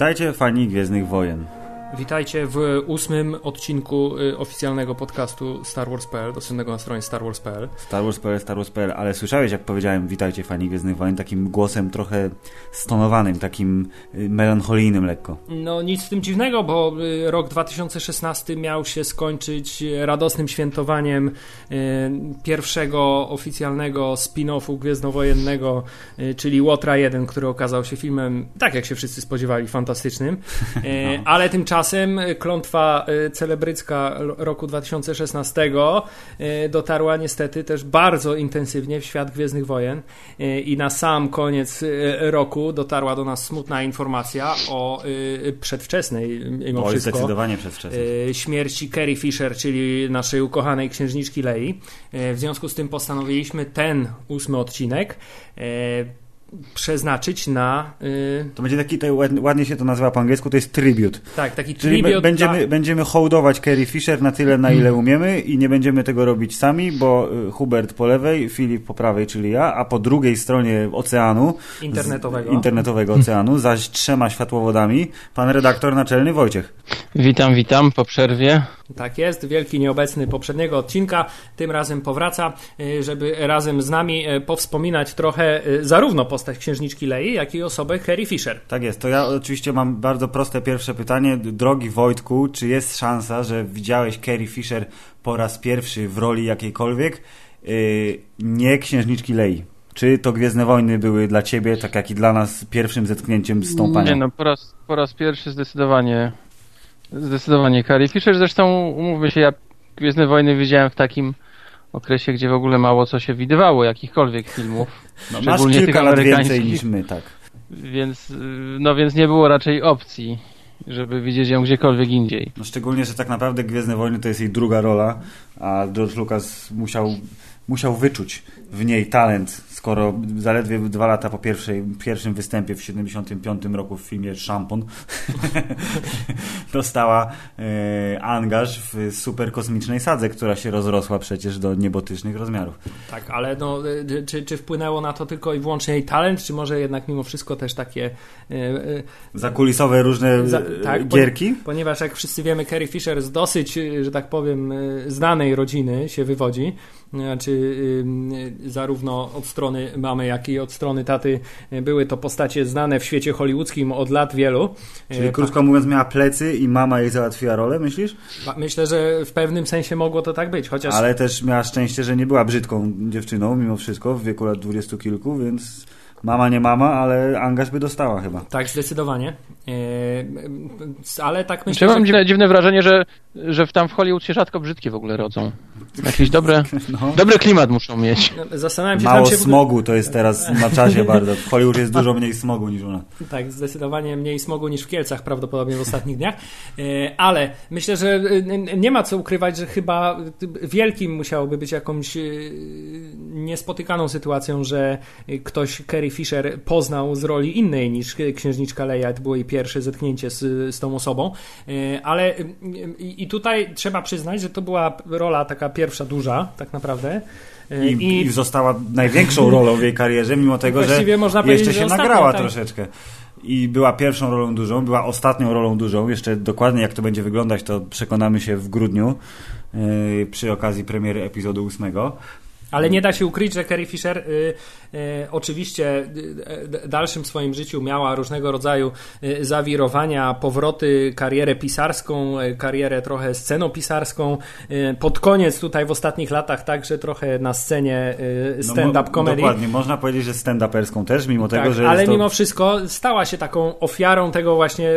Witajcie fani Gwiezdnych Wojen. Witajcie w ósmym odcinku y, oficjalnego podcastu Star Wars.pl, dostępnego na stronie starwars.pl. Star Wars.pl, Star Wars.pl, ale słyszałeś jak powiedziałem witajcie fani Gwiezdnych Wojen, takim głosem trochę stonowanym, takim y, melancholijnym lekko. No nic w tym dziwnego, bo y, rok 2016 miał się skończyć radosnym świętowaniem pierwszego oficjalnego spin-offu gwiezdnowojennego, czyli Łotra 1, który okazał się filmem, tak jak się wszyscy spodziewali, fantastycznym, no. ale tymczasem Tymczasem klątwa y, celebrycka roku 2016 y, dotarła niestety też bardzo intensywnie w świat Gwiezdnych Wojen y, i na sam koniec roku dotarła do nas smutna informacja o przedwczesnej, mimo Oj, wszystko, zdecydowanie przedwczesnej. śmierci Carrie Fisher, czyli naszej ukochanej księżniczki Lei. W związku z tym postanowiliśmy ten ósmy odcinek przeznaczyć na... Yy... To będzie taki, to ładnie się to nazywa po angielsku, to jest tribute. Tak, taki Czyli tribute. będziemy, dla... będziemy hołdować Carrie Fisher na tyle, na ile hmm. umiemy i nie będziemy tego robić sami, bo y, Hubert po lewej, Filip po prawej, czyli ja, a po drugiej stronie oceanu, internetowego, z, internetowego oceanu, zaś trzema światłowodami, pan redaktor naczelny Wojciech. Witam, witam po przerwie. Tak jest, wielki nieobecny poprzedniego odcinka, tym razem powraca, y, żeby razem z nami y, powspominać trochę zarówno po postać księżniczki Lei, jak i osobę Carrie Fisher. Tak jest. To ja oczywiście mam bardzo proste pierwsze pytanie. Drogi Wojtku, czy jest szansa, że widziałeś Carrie Fisher po raz pierwszy w roli jakiejkolwiek, nie księżniczki Lei? Czy to Gwiezdne Wojny były dla ciebie, tak jak i dla nas, pierwszym zetknięciem z tą panią? Nie, no po raz, po raz pierwszy zdecydowanie zdecydowanie Carrie Fisher. Zresztą umówmy się, ja Gwiezdne Wojny widziałem w takim okresie, gdzie w ogóle mało co się widywało, jakichkolwiek filmów. No, masz kilka lat więcej niż my, tak. Więc, no więc nie było raczej opcji, żeby widzieć ją gdziekolwiek indziej. No szczególnie, że tak naprawdę Gwiezdne Wojny to jest jej druga rola, a George Lucas musiał, musiał wyczuć w niej talent skoro zaledwie dwa lata po pierwszej, pierwszym występie w 75 roku w filmie Szampon dostała e, angaż w super kosmicznej sadze, która się rozrosła przecież do niebotycznych rozmiarów. Tak, ale no, e, czy, czy wpłynęło na to tylko i wyłącznie jej talent, czy może jednak mimo wszystko też takie e, e zakulisowe różne za, tak, gierki? ponieważ jak wszyscy wiemy, Carrie Fisher z dosyć, że tak powiem, znanej rodziny się wywodzi, znaczy zarówno od strony mamy, jak i od strony taty były to postacie znane w świecie hollywoodzkim od lat wielu. Czyli e, krótko mówiąc miała plecy i mama jej załatwiła rolę, myślisz? Myślę, że w pewnym sensie mogło to tak być, chociaż... Ale też miała szczęście, że nie była brzydką dziewczyną mimo wszystko w wieku lat dwudziestu kilku, więc Mama nie mama, ale angaż by dostała chyba. Tak, zdecydowanie. Eee, ale tak myślę, Czy mam że... dziwne wrażenie, że, że tam w Hollywood się rzadko brzydkie w ogóle rodzą. Jakiś dobre, no. dobry klimat muszą mieć. No, zastanawiam się, Mało się... smogu to jest teraz na czasie bardzo. W Hollywood jest dużo mniej smogu niż u nas. Tak, zdecydowanie mniej smogu niż w Kielcach prawdopodobnie w ostatnich dniach. Eee, ale myślę, że e, nie ma co ukrywać, że chyba wielkim musiałoby być jakąś e, niespotykaną sytuacją, że ktoś Kerry Carrie Fisher poznał z roli innej niż księżniczka Leia, to było jej pierwsze zetknięcie z, z tą osobą, e, ale i tutaj trzeba przyznać, że to była rola taka pierwsza duża, tak naprawdę. E, I, I, została największą rolą w jej karierze, mimo tego, że jeszcze się nagrała tak. troszeczkę. I była pierwszą rolą dużą, była ostatnią rolą dużą. Jeszcze dokładnie jak to będzie wyglądać, to przekonamy się w grudniu yy, przy okazji premiery epizodu ósmego. Ale nie da się ukryć, że Carrie Fisher y, y, oczywiście y, dalszym swoim życiu miała różnego rodzaju y, zawirowania, powroty, karierę pisarską, y, karierę trochę scenopisarską. Y, pod koniec tutaj w ostatnich latach także trochę na scenie no stand-up no, comedy. Dokładnie, można powiedzieć, że stand-uperską też, mimo tak, tego, że Ale to... mimo wszystko stała się taką ofiarą tego właśnie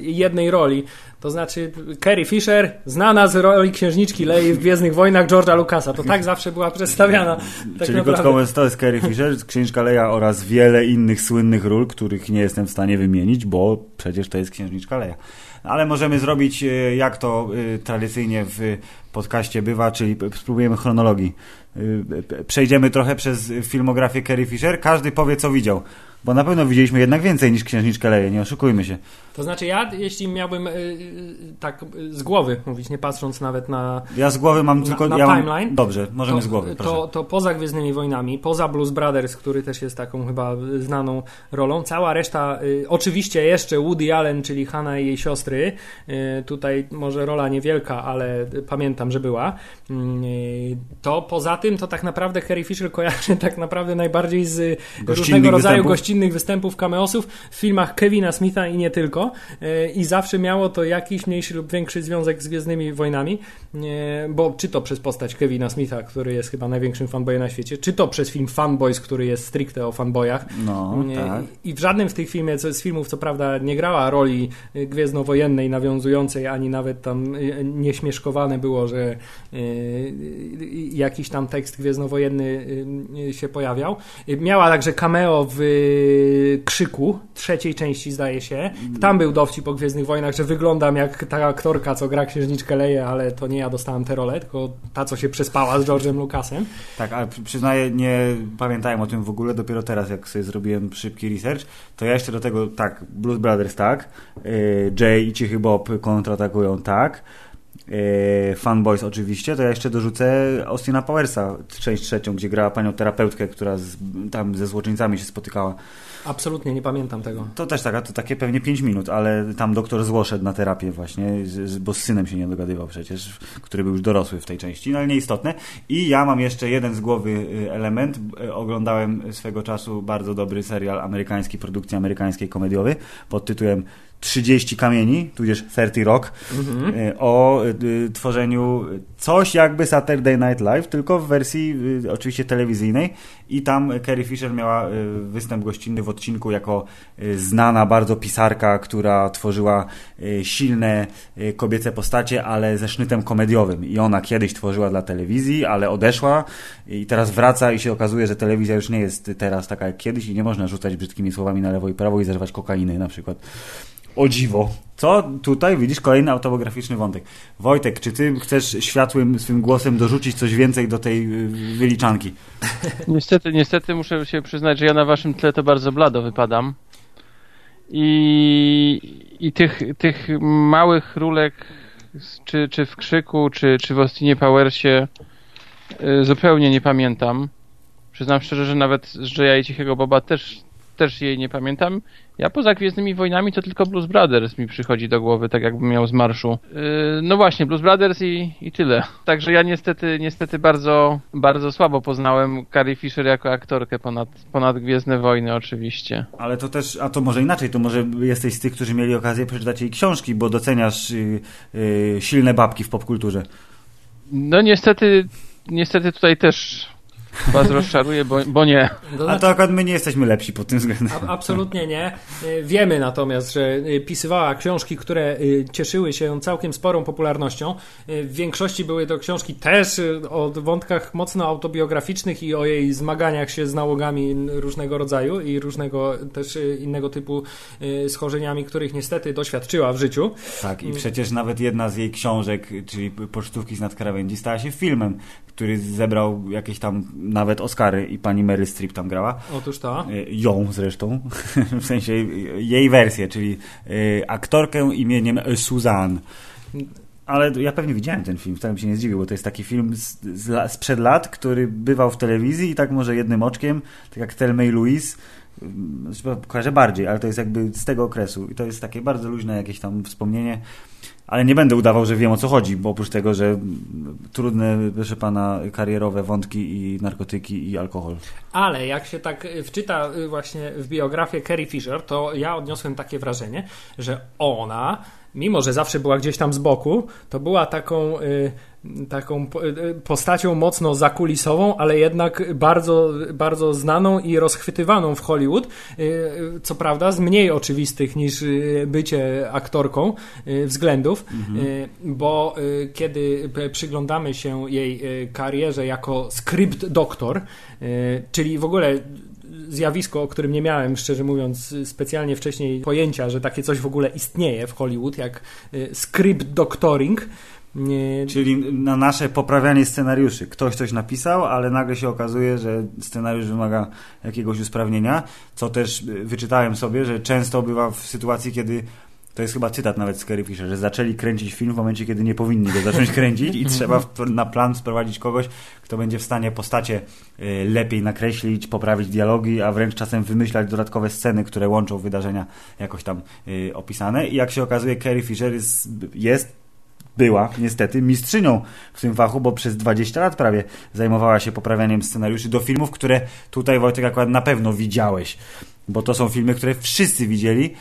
jednej roli. To znaczy Carrie Fisher, znana z roli księżniczki Lei w Gwiezdnych Wojnach George'a Lucasa. To tak zawsze była przedstawiana. Tak Czyli krótko mówiąc, to jest Carrie Fisher, księżniczka Leia oraz wiele innych słynnych ról, których nie jestem w stanie wymienić, bo przecież to jest księżniczka Leia. Ale możemy zrobić, e, jak to e, tradycyjnie w podcaście bywa, czyli spróbujemy chronologii. E, przejdziemy trochę przez filmografię Carrie Fisher. Każdy powie, co widział. Bo na pewno widzieliśmy jednak więcej niż Księżniczkę Leję, nie oszukujmy się. To znaczy ja, jeśli miałbym y, y, tak y, z głowy mówić, nie patrząc nawet na Ja z głowy mam tylko... na ja mam, timeline? Dobrze, możemy to, z głowy, proszę. to, to poza Gwiezdnymi Wojnami, poza Blues Brothers, który też jest taką chyba znaną rolą, cała reszta, y, oczywiście jeszcze Woody Allen, czyli Hanna i jej siostry, y, tutaj może rola niewielka, ale pamiętam, że była, y, to poza tym to tak naprawdę Carrie Fisher kojarzy tak naprawdę najbardziej z różnego rodzaju występów? gościnnych występów, cameosów w filmach Kevina Smitha i nie tylko y, i zawsze miało to jakiś mniejszy lub większy związek z Gwiezdnymi Wojnami, y, bo czy to przez postać Kevina Smitha, który jest chyba największym fanboyem na świecie, czy to przez film Fanboys, który jest stricte o fanboyach. No, Nie, tak. I w żadnym z tych filmie, z filmów, co prawda, nie grała roli gwiezdnowojennej, nawiązującej, ani nawet tam nieśmieszkowane było, że jakiś tam tekst gwiezdnowojenny się pojawiał. Miała także cameo w Krzyku, trzeciej części zdaje się. Tam był dowcip o Gwiezdnych Wojnach, że wyglądam jak ta aktorka, co gra księżniczkę Leję, ale to nie ja dostałem tę rolę, tylko ta, co się przespała z George'em Lucasem. Tak, ale przy- przyznaję, nie pamiętałem o tym w ogóle, dopiero teraz, jak sobie zrobiłem szybki research, to ja jeszcze do tego, tak, Blues Brothers, tak, yy, Jay i Cichy Bob kontratakują, tak, yy, Fanboys oczywiście, to ja jeszcze dorzucę Austina Powersa, część trzecią, gdzie grała panią terapeutkę, która z, tam ze złoczyńcami się spotykała. Absolutnie nie pamiętam tego. To też taka, to takie pewnie 5 minut, ale tam doktor zło szedł na terapię właśnie, bo z synem się nie dogadywał przecież, który był już dorosły w tej części, no ale nieistotne. I ja mam jeszcze jeden z głowy y, element. Y, Oglądałem swego czasu bardzo dobry serial amerykański, produkcji amerykańskiej komediowy pod tytułem 30 kamieni, tudzież 30 Rock, y, o y, tworzeniu coś jakby Saturday Night Live, tylko w wersji y, oczywiście telewizyjnej. I tam Carrie Fisher miała y, występ gościnny w odcinku jako y, znana bardzo pisarka, która tworzyła y, silne kobiece postacie, ale ze sznytem komediowym. I ona kiedyś tworzyła dla telewizji, ale odeszła. I teraz wraca i się okazuje, że telewizja już nie jest teraz taka jak kiedyś i nie można rzucać brzydkimi słowami na lewo i prawo i zażywać kokainy na przykład. O dziwo. Co tutaj widzisz kolejny autobiograficzny wątek. Wojtek, czy ty chcesz światłym swym głosem dorzucić coś więcej do tej y, wyliczanki? Niestety, niestety muszę się przyznać, że ja na waszym tle to bardzo blado wypadam. I, i tych, tych małych rólek, czy, czy w Krzyku, czy, czy w Austinie Powersie y, zupełnie nie pamiętam. Przyznam szczerze, że nawet z Jaya i Cichego Boba też, też jej nie pamiętam. Ja poza Gwiezdnymi Wojnami to tylko Blues Brothers mi przychodzi do głowy, tak jakbym miał z marszu. Yy, no właśnie, Blues Brothers i, i tyle. Także ja niestety, niestety bardzo, bardzo słabo poznałem Carrie Fisher jako aktorkę ponad, ponad Gwiezdne Wojny oczywiście. Ale to też, a to może inaczej, to może jesteś z tych, którzy mieli okazję przeczytać jej książki, bo doceniasz y, y, silne babki w popkulturze. No niestety, niestety tutaj też was rozczaruję, bo, bo nie. A to akurat my nie jesteśmy lepsi pod tym względem. A, absolutnie nie. Y, Wiemy natomiast, że y, pisywała książki, które y, cieszyły się całkiem sporą popularnością. W większości były to książki też o wątkach mocno autobiograficznych i o jej zmaganiach się z nałogami różnego rodzaju i różnego też innego typu schorzeniami, których niestety doświadczyła w życiu. Tak, i przecież nawet jedna z jej książek, czyli Pocztówki z nadkrawędzi, stała się filmem, który zebrał jakieś tam nawet Oscary i pani Mary Streep tam grała. Otóż to. Y, Ją zresztą, w sensie jej wersję, czyli y, aktorkę imieniem Suzanne. Ale ja pewnie widziałem ten film, wcale bym się nie zdziwił, bo to jest taki film z, z, sprzed lat, który bywał w telewizji i tak może jednym oczkiem, tak jak Thelma i Louise, znaczy, kojarzę bardziej, ale to jest jakby z tego okresu i to jest takie bardzo luźne jakieś tam wspomnienie, ale nie będę udawał, że wiem o co chodzi, bo oprócz tego, że trudne, proszę pana, karierowe wątki i narkotyki i alkohol. Ale jak się tak y, wczyta y, właśnie w biografię Carrie Fisher, to ja odniosłem takie wrażenie, że ona, mimo że zawsze była gdzieś tam z boku, to była taką, y, taką y, postacią mocno zakulisową, ale jednak bardzo, bardzo znaną i rozchwytywaną w Hollywood. Y, Co prawda z mniej oczywistych niż bycie aktorką względów, y, bo kiedy przyglądamy się jej karierze jako script doktor, czyli w ogóle zjawisko, o którym nie miałem, szczerze mówiąc, specjalnie wcześniej pojęcia, że takie coś w ogóle istnieje w Hollywood, jak y, script doctoring. Nie... Czyli na nasze poprawianie scenariuszy. Ktoś coś napisał, ale nagle się okazuje, że scenariusz wymaga jakiegoś usprawnienia, co też y, wyczytałem sobie, że często bywa w sytuacji, kiedy to jest chyba cytat nawet z Carrie Fisher, że zaczęli kręcić film w momencie, kiedy nie powinni go zacząć kręcić i trzeba na plan sprowadzić kogoś, kto będzie w stanie postacie y, lepiej nakreślić, poprawić dialogi, a wręcz czasem wymyślać dodatkowe sceny, które łączą wydarzenia jakoś tam y, opisane. I jak się okazuje, Carrie Fisher jest, jest była niestety mistrzynią w tym fachu, bo przez 20 lat prawie zajmowała się poprawianiem scenariuszy do filmów, które tutaj Wojtek akurat na pewno widziałeś, bo to są filmy, które wszyscy widzieli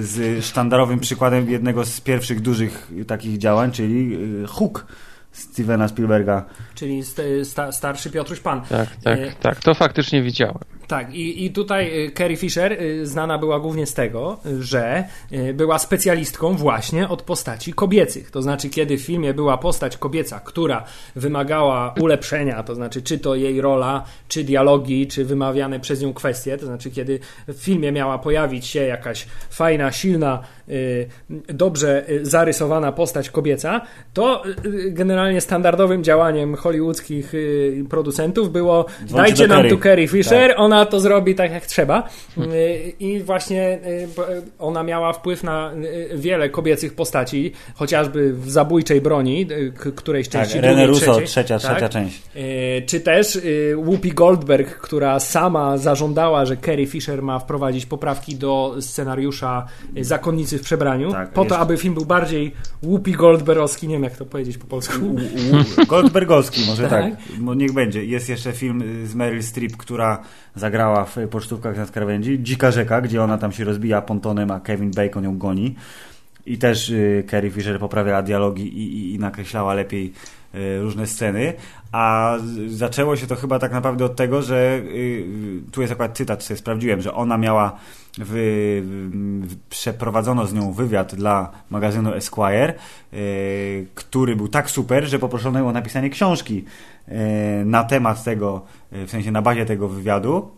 z sztandarowym przykładem jednego z pierwszych dużych takich działań, czyli yy, Hook Stevena Spielberga. Czyli sta, starszy Piotruś Pan. Tak, tak, e... tak. To faktycznie widziałem. Tak, i, i tutaj y, Carrie Fisher y, znana była głównie z tego, że y, była specjalistką właśnie od postaci kobiecych. To znaczy, kiedy w filmie była postać kobieca, która wymagała ulepszenia, to znaczy, czy to jej rola, czy dialogi, czy wymawiane przez nią kwestie, to znaczy, kiedy w filmie miała pojawić się jakaś fajna, silna, dobrze zarysowana postać kobieca, to generalnie standardowym działaniem hollywoodzkich producentów było Dzwoncie dajcie nam tu Carrie Fisher, tak. ona ona to zrobi tak jak trzeba. Y, I właśnie y, ona miała wpływ na y, wiele kobiecych postaci, chociażby w zabójczej broni, którejś tak, części. René Russo, trzecia, tak? trzecia część. Czy też Whoopi Goldberg, która sama zażądała, że Carrie Fisher ma wprowadzić poprawki do scenariusza Zakonnicy w przebraniu, tak, po to, aby film był bardziej Whoopi Goldbergowski, nie wiem jak to powiedzieć po polsku. Goldbergowski, może tak. tak. Niech będzie. Jest jeszcze film z Meryl Streep, która zagrała w pocztówkach nad krawędzi. Dzika rzeka, gdzie ona tam się rozbija pontonem, a Kevin Bacon ją goni. I też y, Carrie Fisher poprawiała dialogi i, i, i nakreślała lepiej y, różne sceny. A zaczęło się to chyba tak naprawdę od tego, że y, tu jest akurat cytat, sobie sprawdziłem, że ona miała w, w, przeprowadzono z nią wywiad dla magazynu Esquire, który był tak super, że poproszono ją o napisanie książki na temat tego, w sensie na bazie tego wywiadu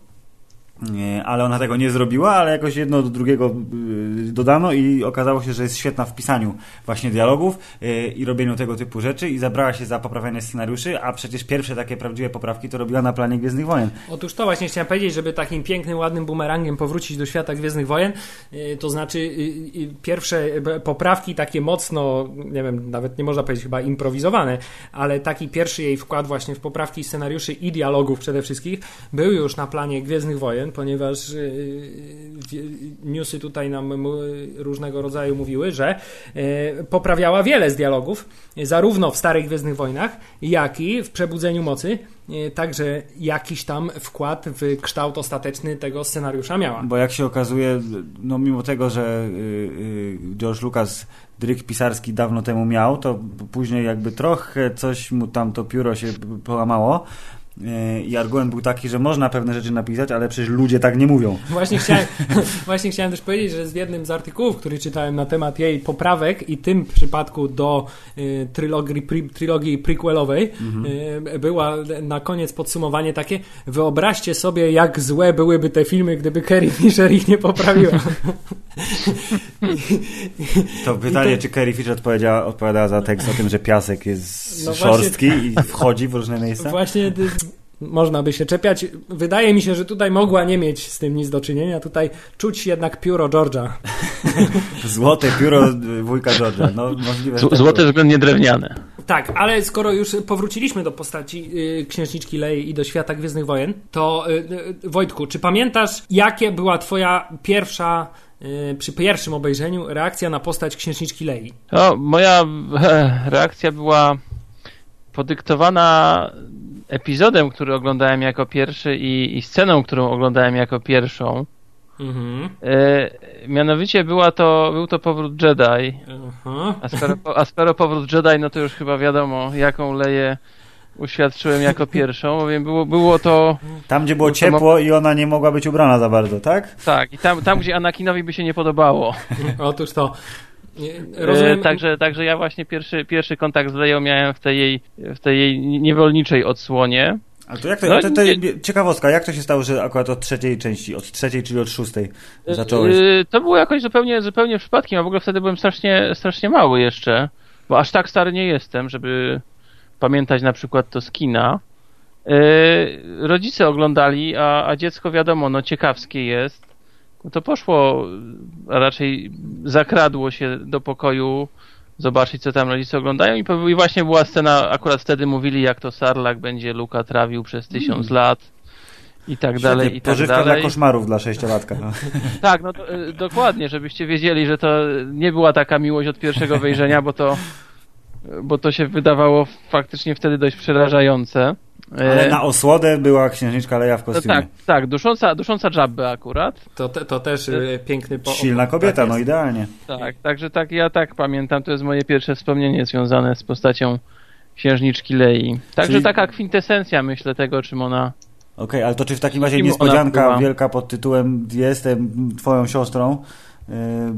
ale ona tego nie zrobiła, ale jakoś jedno do drugiego y, dodano i okazało się, że jest świetna w pisaniu właśnie dialogów y, i robieniu tego typu rzeczy i zabrała się za poprawianie scenariuszy, a przecież pierwsze takie prawdziwe poprawki to robiła na planie Gwiezdnych Wojen. Otóż to właśnie chciałem powiedzieć, żeby takim pięknym, ładnym bumerangiem powrócić do świata Gwiezdnych Wojen, y, to znaczy pierwsze poprawki takie mocno, nie wiem, nawet nie można powiedzieć chyba improwizowane, ale taki pierwszy jej wkład właśnie w poprawki scenariuszy i dialogów przede wszystkim był już na planie Gwiezdnych Wojen, ponieważ y, y, newsy tutaj nam różnego rodzaju mówiły, że y, poprawiała wiele z dialogów, zarówno w Starych Gwiezdnych Wojnach, jak i w Przebudzeniu Mocy. Także jakiś tam wkład w kształt ostateczny tego scenariusza miała. Bo jak się okazuje, no mimo tego, że George Lucas dryk pisarski dawno temu miał, to później jakby trochę coś mu tam to pióro się połamało, i argument był taki, że można pewne rzeczy napisać, ale przecież ludzie tak nie mówią. Właśnie chciałem, właśnie chciałem też powiedzieć, że z jednym z artykułów, który czytałem na temat jej poprawek i tym przypadku do y, trylogii, pri, trylogii prequelowej mhm. y, była na koniec podsumowanie takie wyobraźcie sobie, jak złe byłyby te filmy, gdyby Carrie Fisher ich nie poprawiła. to pytanie, to... czy Carrie Fisher odpowiedziała, odpowiadała za tekst o tym, że piasek jest no szorstki właśnie... i wchodzi w różne miejsca? Właśnie można by się czepiać. Wydaje mi się, że tutaj mogła nie mieć z tym nic do czynienia. Tutaj czuć jednak pióro George'a. Złote pióro wujka George'a. No, możliwe, Z, złote względnie drewniane. Tak, ale skoro już powróciliśmy do postaci y, księżniczki Lei i do świata Gwiezdnych Wojen, to y, y, Wojtku, czy pamiętasz, jakie była twoja pierwsza przy pierwszym obejrzeniu reakcja na postać księżniczki Lei? O, moja reakcja była podyktowana epizodem, który oglądałem jako pierwszy i, i sceną, którą oglądałem jako pierwszą. Mhm. E, mianowicie była to, był to powrót Jedi. A, skoro, a skoro powrót Jedi, no to już chyba wiadomo, jaką leję uświadczyłem jako pierwszą, bowiem było, było to... Tam, gdzie było ciepło i ona nie mogła być ubrana za bardzo, tak? Tak, i tam, tam gdzie Anakinowi by się nie podobało. Otóż to. E, rozumiem... Także, także ja właśnie pierwszy, pierwszy kontakt z Leją miałem w tej jej, w tej jej niewolniczej odsłonie. A to jak to, no, to, to nie... ciekawostka, jak to się stało, że akurat od trzeciej części, od trzeciej, czyli od szóstej zacząłeś? E, to było jakoś zupełnie, zupełnie przypadkiem, a w ogóle wtedy byłem strasznie, strasznie mały jeszcze. bo aż tak stary nie jestem, żeby pamiętać na przykład to z kina. rodzice oglądali, a, a dziecko wiadomo, no ciekawskie jest. No to poszło, a raczej zakradło się do pokoju zobaczyć, co tam rodzice oglądają i, i właśnie była scena, akurat wtedy mówili, jak to Sarlak będzie Luka trawił przez tysiąc mm. lat i tak dalej, i tak dalej. dla koszmarów dla sześciolatka. No. tak, no to, y, dokładnie, żebyście wiedzieli, że to nie była taka miłość od pierwszego wejrzenia, bo to, bo to się wydawało faktycznie wtedy dość przerażające. Ale e, na osłodę była księżniczka Leja w kostiumie. tak, tak, dusząca, dusząca Jabbę akurat. To, to, to też e, piękny po... Silna kobieta, tak no idealnie. Tak, także tak, ja tak pamiętam, to jest moje pierwsze wspomnienie związane z postacią księżniczki Lei. Także Czyli... taka kwintesencja, myślę, tego, czym ona... Okej, okay, ale to czy w takim razie niespodzianka wielka pod tytułem Jestem twoją siostrą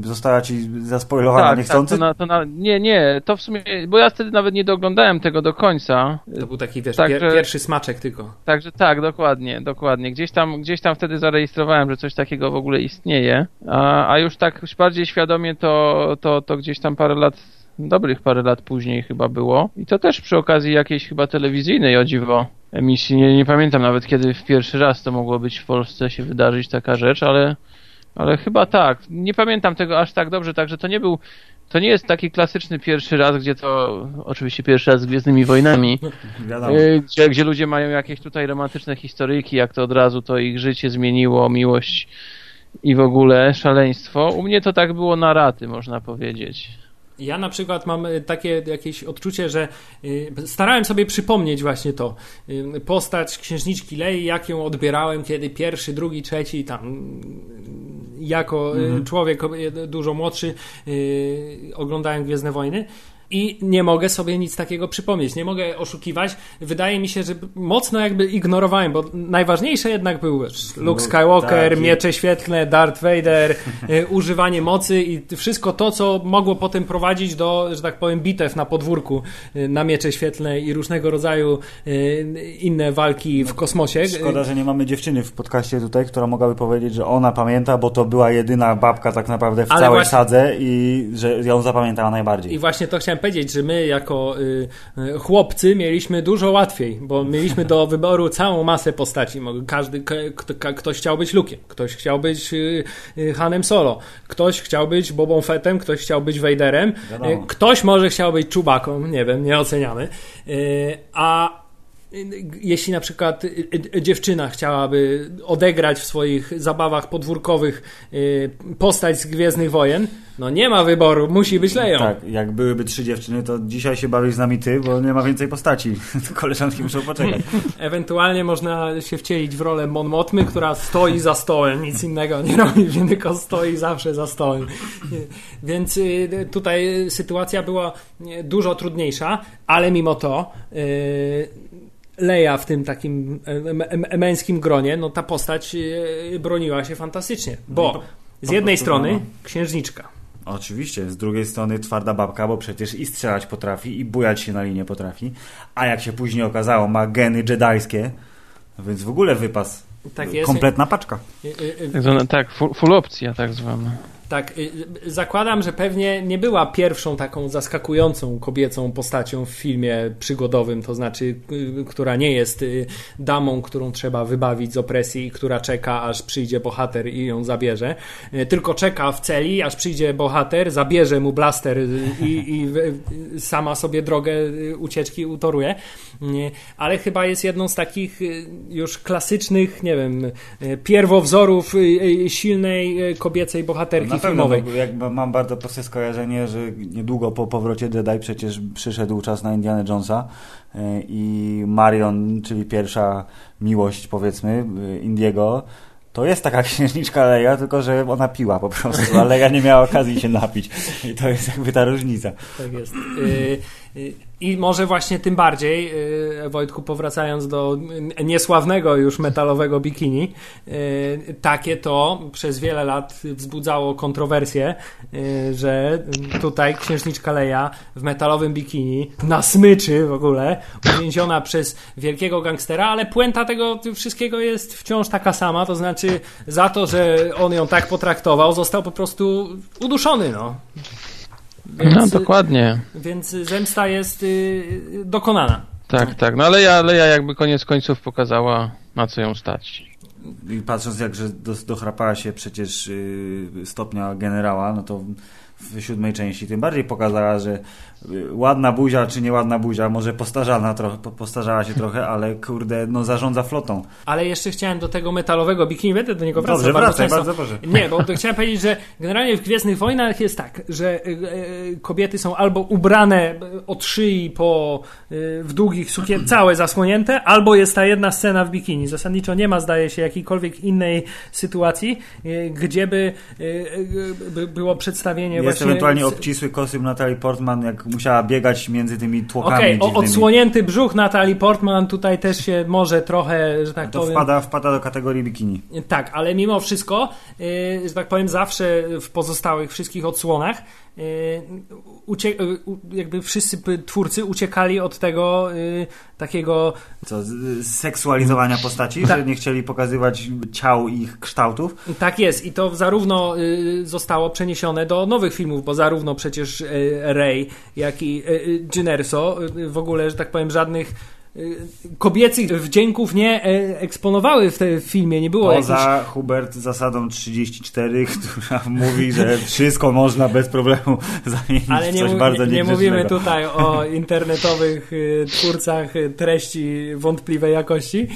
została ci zaspoilowana tak, niechcący? Tak, to na, to na, nie, nie, to w sumie, bo ja wtedy nawet nie doglądałem tego do końca. To był taki, wiesz, pier, pierwszy smaczek tylko. Także tak, dokładnie, dokładnie. Gdzieś tam, gdzieś tam wtedy zarejestrowałem, że coś takiego w ogóle istnieje, a, a już tak już bardziej świadomie to, to, to gdzieś tam parę lat dobrych parę lat później chyba było. I to też przy okazji jakiejś chyba telewizyjnej o dziwo emisji. Nie, nie pamiętam nawet kiedy w pierwszy raz to mogło być w Polsce się wydarzyć taka rzecz, ale ale chyba tak. Nie pamiętam tego aż tak dobrze, także to nie był. To nie jest taki klasyczny pierwszy raz, gdzie to. Oczywiście pierwszy raz z Gwiezdnymi Wojnami. Y, gdzie, gdzie ludzie mają jakieś tutaj romantyczne historyjki, jak to od razu to ich życie zmieniło, miłość i w ogóle szaleństwo. U mnie to tak było na raty, można powiedzieć. Ja na przykład mam y, takie jakieś odczucie, że y, starałem sobie przypomnieć właśnie to. Y, postać księżniczki Lei, jak ją odbierałem, kiedy pierwszy, drugi, trzeci tam jako mhm. człowiek dużo młodszy oglądałem Gwiezdne Wojny i nie mogę sobie nic takiego przypomnieć. Nie mogę oszukiwać. Wydaje mi się, że mocno jakby ignorowałem, bo najważniejsze jednak był Luke Skywalker, tak, miecze świetlne, Darth Vader, y, używanie mocy i wszystko to, co mogło potem prowadzić do, że tak powiem, bitew na podwórku y, na miecze świetlne i różnego rodzaju y, inne walki w kosmosie. Szkoda, że nie mamy dziewczyny w podcaście tutaj, która mogłaby powiedzieć, że ona pamięta, bo to była jedyna babka tak naprawdę w Ale całej właśnie... sadze i że ją zapamiętała najbardziej. I właśnie to chciałem powiedzieć, że my jako y, y, chłopcy mieliśmy dużo łatwiej, bo mieliśmy do wyboru całą masę postaci. Każdy, ktoś chciał być Luke'iem, ktoś chciał być y, Hanem Solo, ktoś chciał być Bobą Fettem, ktoś chciał być Vaderem, ktoś może chciał być Czubaką, nie wiem, nieoceniany. A jeśli na przykład y, y, dziewczyna chciałaby odegrać w swoich zabawach podwórkowych y, postać z Gwiezdnych Wojen, no nie ma wyboru, musi być Leją. Tak, jak byłyby trzy dziewczyny, to dzisiaj się bawisz z nami ty, bo nie ma więcej postaci. Koleżanki muszą poczekać. Ewentualnie można się wcielić w rolę Mon Motmy, która stoi za stołem, nic innego nie robi, tylko stoi zawsze za stołem. Więc tutaj sytuacja była dużo trudniejsza, ale mimo to Leja w tym takim męskim gronie, no ta postać broniła się fantastycznie, bo no z jednej strony księżniczka. Oczywiście, z drugiej strony twarda babka, bo przecież i strzelać potrafi, i bujać się na linie potrafi, a jak się później okazało, ma geny jedajskie, więc w ogóle wypas. Tak jest. Kompletna paczka. Tak, zwana, tak full, full opcja tak zwana. Tak, y, zakładam, że pewnie nie była pierwszą taką zaskakującą kobiecą postacią w filmie przygodowym, to znaczy, y, która nie jest y, damą, którą trzeba wybawić z opresji, która czeka, aż przyjdzie bohater i ją zabierze, tylko czeka w celi, aż przyjdzie bohater, zabierze mu blaster i, i sama sobie drogę ucieczki utoruje. Ale chyba jest jedną z takich już klasycznych, nie wiem, pierwowzorów silnej kobiecej bohaterki filmowej. No, jakby mam bardzo proste skojarzenie, że niedługo po powrocie Jedi przecież przyszedł czas na Indiana Jonesa e, i Marion, czyli pierwsza miłość powiedzmy e, Indiego, to jest taka księżniczka Leia, tylko że ona piła po prostu, a Leia nie miała okazji się napić. I to jest jakby ta różnica. Tak jest. Y i może właśnie tym bardziej, y, Wojtku, powracając do niesławnego już metalowego bikini, y, takie to przez wiele lat wzbudzało kontrowersje, y, że tutaj księżniczka Leia w metalowym bikini, na smyczy w ogóle, uwięziona przez wielkiego gangstera, ale puenta tego wszystkiego jest wciąż taka sama, to znaczy za to, że on ją tak potraktował, został po prostu uduszony, no. Więc, No dokładnie. Więc zemsta jest y, dokonana. Tak, tak. No ale ja, Leja jakby koniec końców pokazała, na co ją stać. I patrząc jak, że do, dochrapała się przecież yy, stopnia generała, no to w siódmej części tym bardziej pokazała, że y, ładna buzia czy nieładna buzia, może postarzana trochę, po- postarzała się trochę, ale kurde, no zarządza flotą. Ale jeszcze chciałem do tego metalowego bikini, będę do niego wracał Dobrze, bardzo wracaj, bardzo proszę. Nie, bo to chciałem powiedzieć, że generalnie w Gwiezdnych Wojnach jest tak, że y, y, kobiety są albo ubrane od szyi po w długich sukien, całe zasłonięte, albo jest ta jedna scena w bikini. Zasadniczo nie ma, zdaje się, jakiejkolwiek innej sytuacji, gdzie by, by było przedstawienie Jest właśnie... ewentualnie obcisły kostium Natalie Portman, jak musiała biegać między tymi tłokami Okej, o- dziwnymi. odsłonięty brzuch Natalie Portman tutaj też się może trochę, że tak To powiem... wpada, wpada do kategorii bikini. Tak, ale mimo wszystko, yy, że tak powiem, zawsze w pozostałych wszystkich odsłonach ucie- yy, u- jakby wszyscy twórcy uciekali od tego yy, takiego Co, seksualizowania postaci, Tak. że nie chcieli pokazywać ciał i ich kształtów. Tak jest i to zarówno y, zostało przeniesione do nowych filmów, bo zarówno przecież y, Rey, jak i Jyn Erso y, w ogóle, że tak powiem, żadnych kobiecych wdzięków nie y, eksponowały w tym filmie, nie było jakichś... Poza Hubert zasadą 34, która mówi, że wszystko można bez problemu zamienić Ale w nie, coś mu- bardzo nie, nie mówimy tutaj o internetowych y, twórcach y, treści wątpliwej jakości,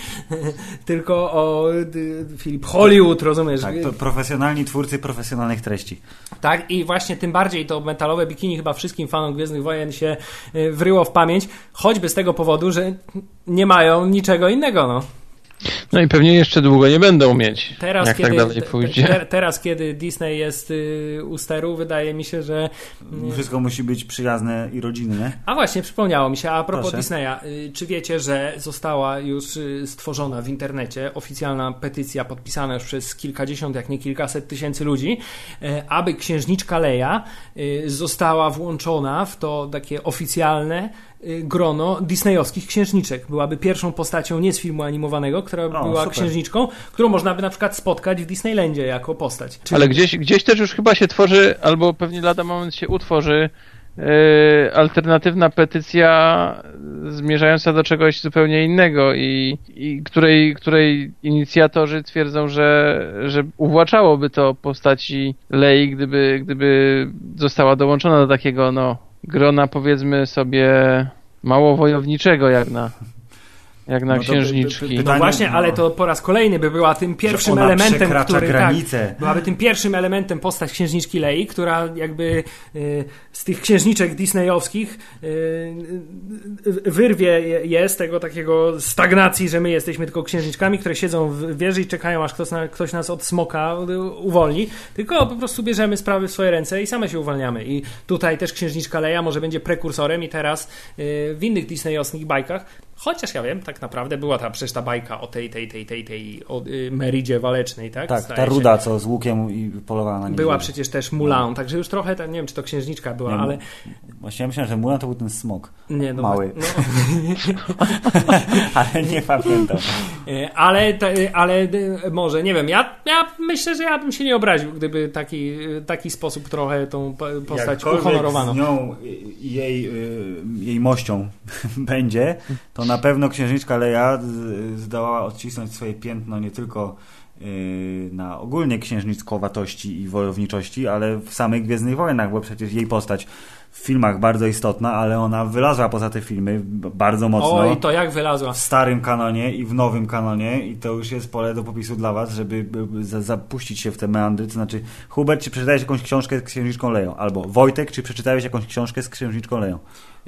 tylko o y, Filip Hollywood, rozumiesz? Tak, to profesjonalni twórcy profesjonalnych treści. Tak, i właśnie tym bardziej to metalowe bikini chyba wszystkim fanom Gwiezdnych Wojen się y, wryło w pamięć, choćby z tego powodu, że nie mają niczego innego, no. No i pewnie jeszcze długo nie będą mieć, Teraz, jak kiedy, tak dalej pójdzie. te- teraz, kiedy Disney jest y, u steru, wydaje mi się, że Wszystko musi być przyjazne i rodzinne. A właśnie, przypomniało mi się, a propos Proszę. Disneya, y, czy wiecie, że została już y, stworzona w internecie oficjalna petycja podpisana już przez kilkadziesiąt, jak nie kilkaset tysięcy ludzi, y, aby księżniczka Leia y, została włączona w to takie oficjalne y, grono disneyowskich księżniczek. Byłaby pierwszą postacią nie z filmu animowanego, która była super. księżniczką, którą można by na przykład spotkać w Disneylandzie jako postać. Czyli- Ale gdzieś, gdzieś też już chyba się tworzy, albo pewnie lada moment się utworzy e, alternatywna petycja zmierzająca do czegoś zupełnie innego i, i której, której inicjatorzy twierdzą, że, że uwłaczałoby to postaci Lei, gdyby, gdyby została dołączona do takiego no, grona powiedzmy sobie mało wojowniczego jak na, jak na No księżniczki. No właśnie, ale no. to po raz kolejny by była tym pierwszym elementem, który granice. Tak, byłaby tym pierwszym elementem postać księżniczki Lei, która jakby y, z tych księżniczek disneyowskich y, y, wyrwie je, je z tego takiego stagnacji, że my jesteśmy tylko księżniczkami, które siedzą w wieży i czekają, aż ktoś, na, ktoś nas od smoka y, uwolni, tylko po prostu bierzemy sprawy w swoje ręce i same się uwalniamy. I tutaj też księżniczka Leia może będzie prekursorem i teraz y, w innych disneyowskich bajkach Chociaż ja wiem, tak naprawdę była ta przecież ta bajka o tej, tej, tej, tej, tej o, y, Meridzie Walecznej, tak? Tak, Zdaje ta się. ruda, co z łukiem i polowała na nie. Była przecież też Mulan, także już trochę, ta- nie wiem czy to księżniczka była, Nie, ale Właśnie ja myślałem, że Mulan to był ten smok. nie, no, Mały. No, Ale nie pamiętam. y, ale, y, ale może, nie wiem, ja, ja myślę, że ja bym się nie obraził, gdyby taki, taki sposób trochę tą po- postać Jakkolwiek uhonorowano. z nią i jej, jej mością będzie, to na pewno księżniczka Leia zdołała odcisnąć swoje piętno nie tylko y, na ogólnie księżniczkowatości i wojowniczości, ale w samych Gwiezdnych Wojnach, bo przecież jej postać w filmach bardzo istotna, ale ona wylazła poza te filmy bardzo mocno. Oj, to jak wylazła. w starym kanonie i w nowym kanonie i to już jest pole do popisu dla was, żeby by- by za- zapuścić się w te meandry, to znaczy Hubert, czy przeczytałeś jakąś książkę z księżniczką Leją? Albo Wojtek, czy przeczytałeś jakąś książkę z księżniczką Leją?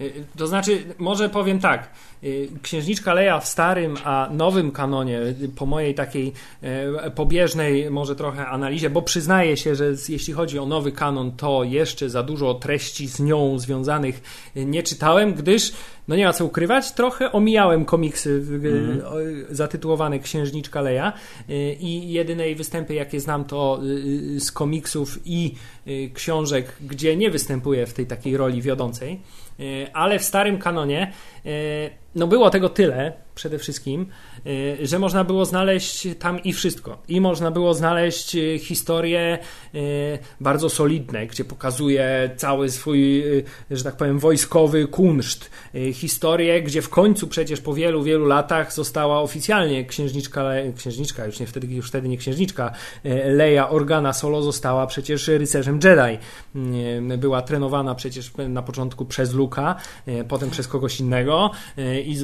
Y, To znaczy, może powiem tak. y, Księżniczka Leia w starym, a nowym kanonie, y, po mojej takiej e, pobieżnej, może trochę analizie, bo przyznaję się, że jeśli chodzi o nowy kanon, to jeszcze za dużo treści z nią związanych nie czytałem, gdyż no nie ma co ukrywać, trochę omijałem komiksy mm. zatytułowane Księżniczka Leja i jedyne jej występy, jakie znam, to z komiksów i książek, gdzie nie występuje w tej takiej roli wiodącej. Ale w starym kanonie no było tego tyle przede wszystkim, Y, że można było znaleźć tam i wszystko. I można było znaleźć y, historie y, bardzo solidne, gdzie pokazuje cały swój, że tak powiem, wojskowy kunszt. Historie, gdzie w końcu przecież po wielu, wielu latach została oficjalnie księżniczka, księżniczka, już nie wtedy, już wtedy nie księżniczka, Leia Organa Solo została przecież rycerzem Jedi. Była trenowana przecież na początku przez Luka, potem przez kogoś innego. I,